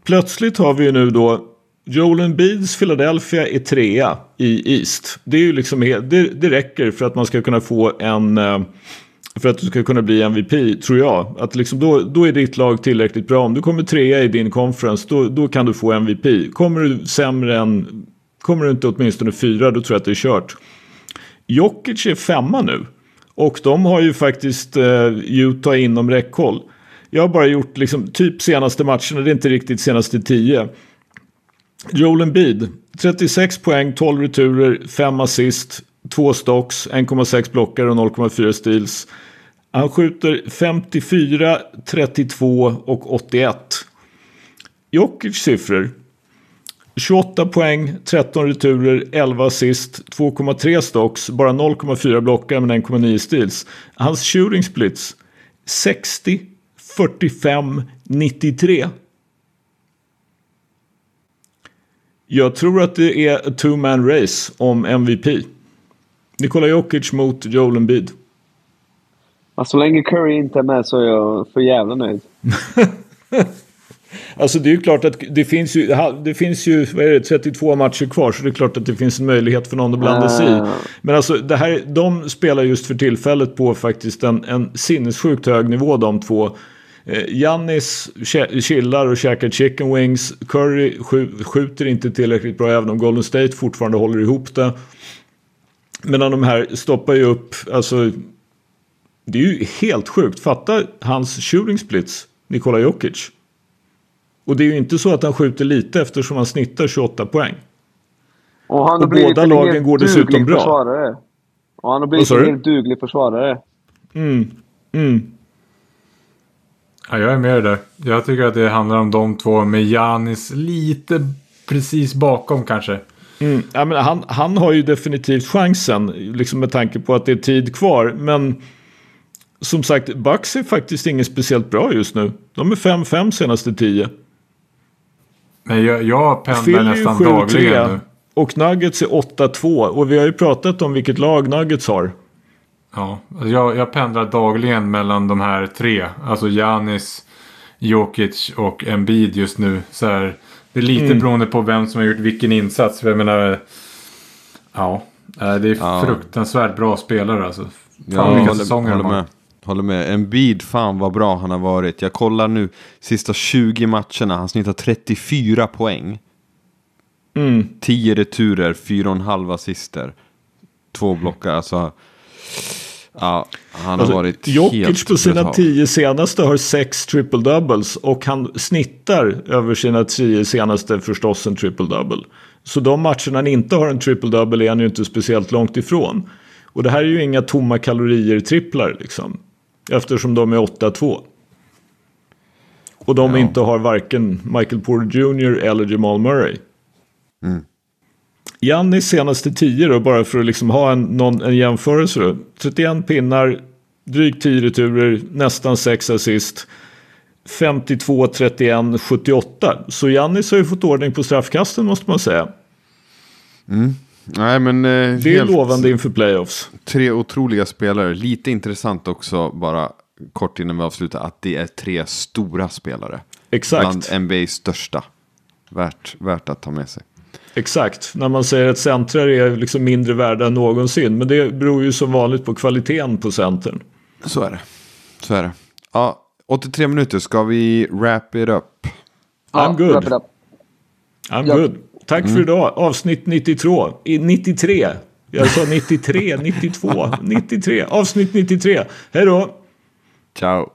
plötsligt har vi ju nu då Joel Embiids Philadelphia är trea i East. Det är ju liksom det, det räcker för att man ska kunna få en eh, för att du ska kunna bli MVP, tror jag. Att liksom då, då är ditt lag tillräckligt bra. Om du kommer trea i din conference, då, då kan du få MVP. Kommer du sämre än... Kommer du inte åtminstone fyra, då tror jag att det är kört. Jokic är femma nu. Och de har ju faktiskt eh, Utah inom räckhåll. Jag har bara gjort liksom typ senaste matcherna, det är inte riktigt senaste tio. Joel Embiid, 36 poäng, 12 returer, 5 assist, 2 stocks, 1,6 blockar och 0,4 steals. Han skjuter 54, 32 och 81. Jokic siffror. 28 poäng, 13 returer, 11 assist, 2,3 stocks, bara 0,4 blockar men 1,9 steals. Hans shooting splits 60, 45, 93. Jag tror att det är ett two-man race om MVP. Nikola Jokic mot Joel Embiid. Så länge Curry inte är med så är jag för jävla nöjd. Alltså det är ju klart att det finns ju, det finns ju vad är det, 32 matcher kvar så det är klart att det finns en möjlighet för någon att blanda sig i. Ah. Men alltså det här, de spelar just för tillfället på faktiskt en, en sinnessjukt hög nivå de två. Eh, Giannis kä- chillar och käkar chicken wings. Curry skj- skjuter inte tillräckligt bra även om Golden State fortfarande håller ihop det. Medan de här stoppar ju upp, alltså det är ju helt sjukt. Fatta hans shooting splits, Nikola Jokic. Och det är ju inte så att han skjuter lite eftersom han snittar 28 poäng. Och han Och båda en lagen går dessutom bra. Försvarare. Och han har blivit en helt duglig försvarare. Mm. Mm. Ja, jag är med där. Jag tycker att det handlar om de två med Janis lite precis bakom kanske. Mm. Ja, men han, han har ju definitivt chansen, liksom med tanke på att det är tid kvar. Men som sagt, Bucks är faktiskt inget speciellt bra just nu. De är 5-5 senaste 10. Men jag, jag pendlar nästan 7-3 dagligen nu. och Nuggets är 8-2. Och vi har ju pratat om vilket lag Nuggets har. Ja, alltså jag, jag pendlar dagligen mellan de här tre. Alltså Janis, Jokic och Embiid just nu. Så här, det är lite Mm. beroende på vem som har gjort vilken insats. För jag menar, ja, eh, det är Ja. fruktansvärt bra spelare alltså. Fan Ja, vilka håller, säsonger de håller med. Håller med. Embiid, fan vad bra han har varit. Jag kollar nu sista 20 matcherna. Han snittar 34 poäng. Mm. 10 returer, 4,5 assister. Två blockar. Alltså, ja, han har Alltså, varit Jokic helt på sina brutal. tio senaste har sex triple doubles och han snittar över sina tio senaste förstås en triple double. Så de matcherna han inte har en triple double är han ju inte speciellt långt ifrån. Och det här är ju inga tomma kalorier tripplar liksom. Eftersom de är 8-2. Och de Ja. inte har varken Michael Porter Jr. eller Jamal Murray. Mm. Giannis senaste 10 då, bara för att liksom ha en, någon, en jämförelse då. 31 pinnar, drygt 10 returer, nästan 6 assist. 52, 31, 78. Så Giannis har ju fått ordning på straffkasten måste man säga. Nej, men... eh, Det är lovande inför playoffs. Tre otroliga spelare. Lite intressant också, bara kort innan vi avslutar, att det är tre stora spelare. Exakt. Bland NBAs största. Värt, värt att ta med sig. Exakt. När man säger att centrar är liksom mindre värda än någonsin. Men det beror ju som vanligt på kvaliteten på centern. Så är det. Så är det. Ja, 83 minuter. Ska vi wrap it up? I'm good. I'm Ja. good. Tack för idag. Avsnitt 92. I 93. Jag sa 93, 92, 93. Avsnitt 93. Hej då. Ciao.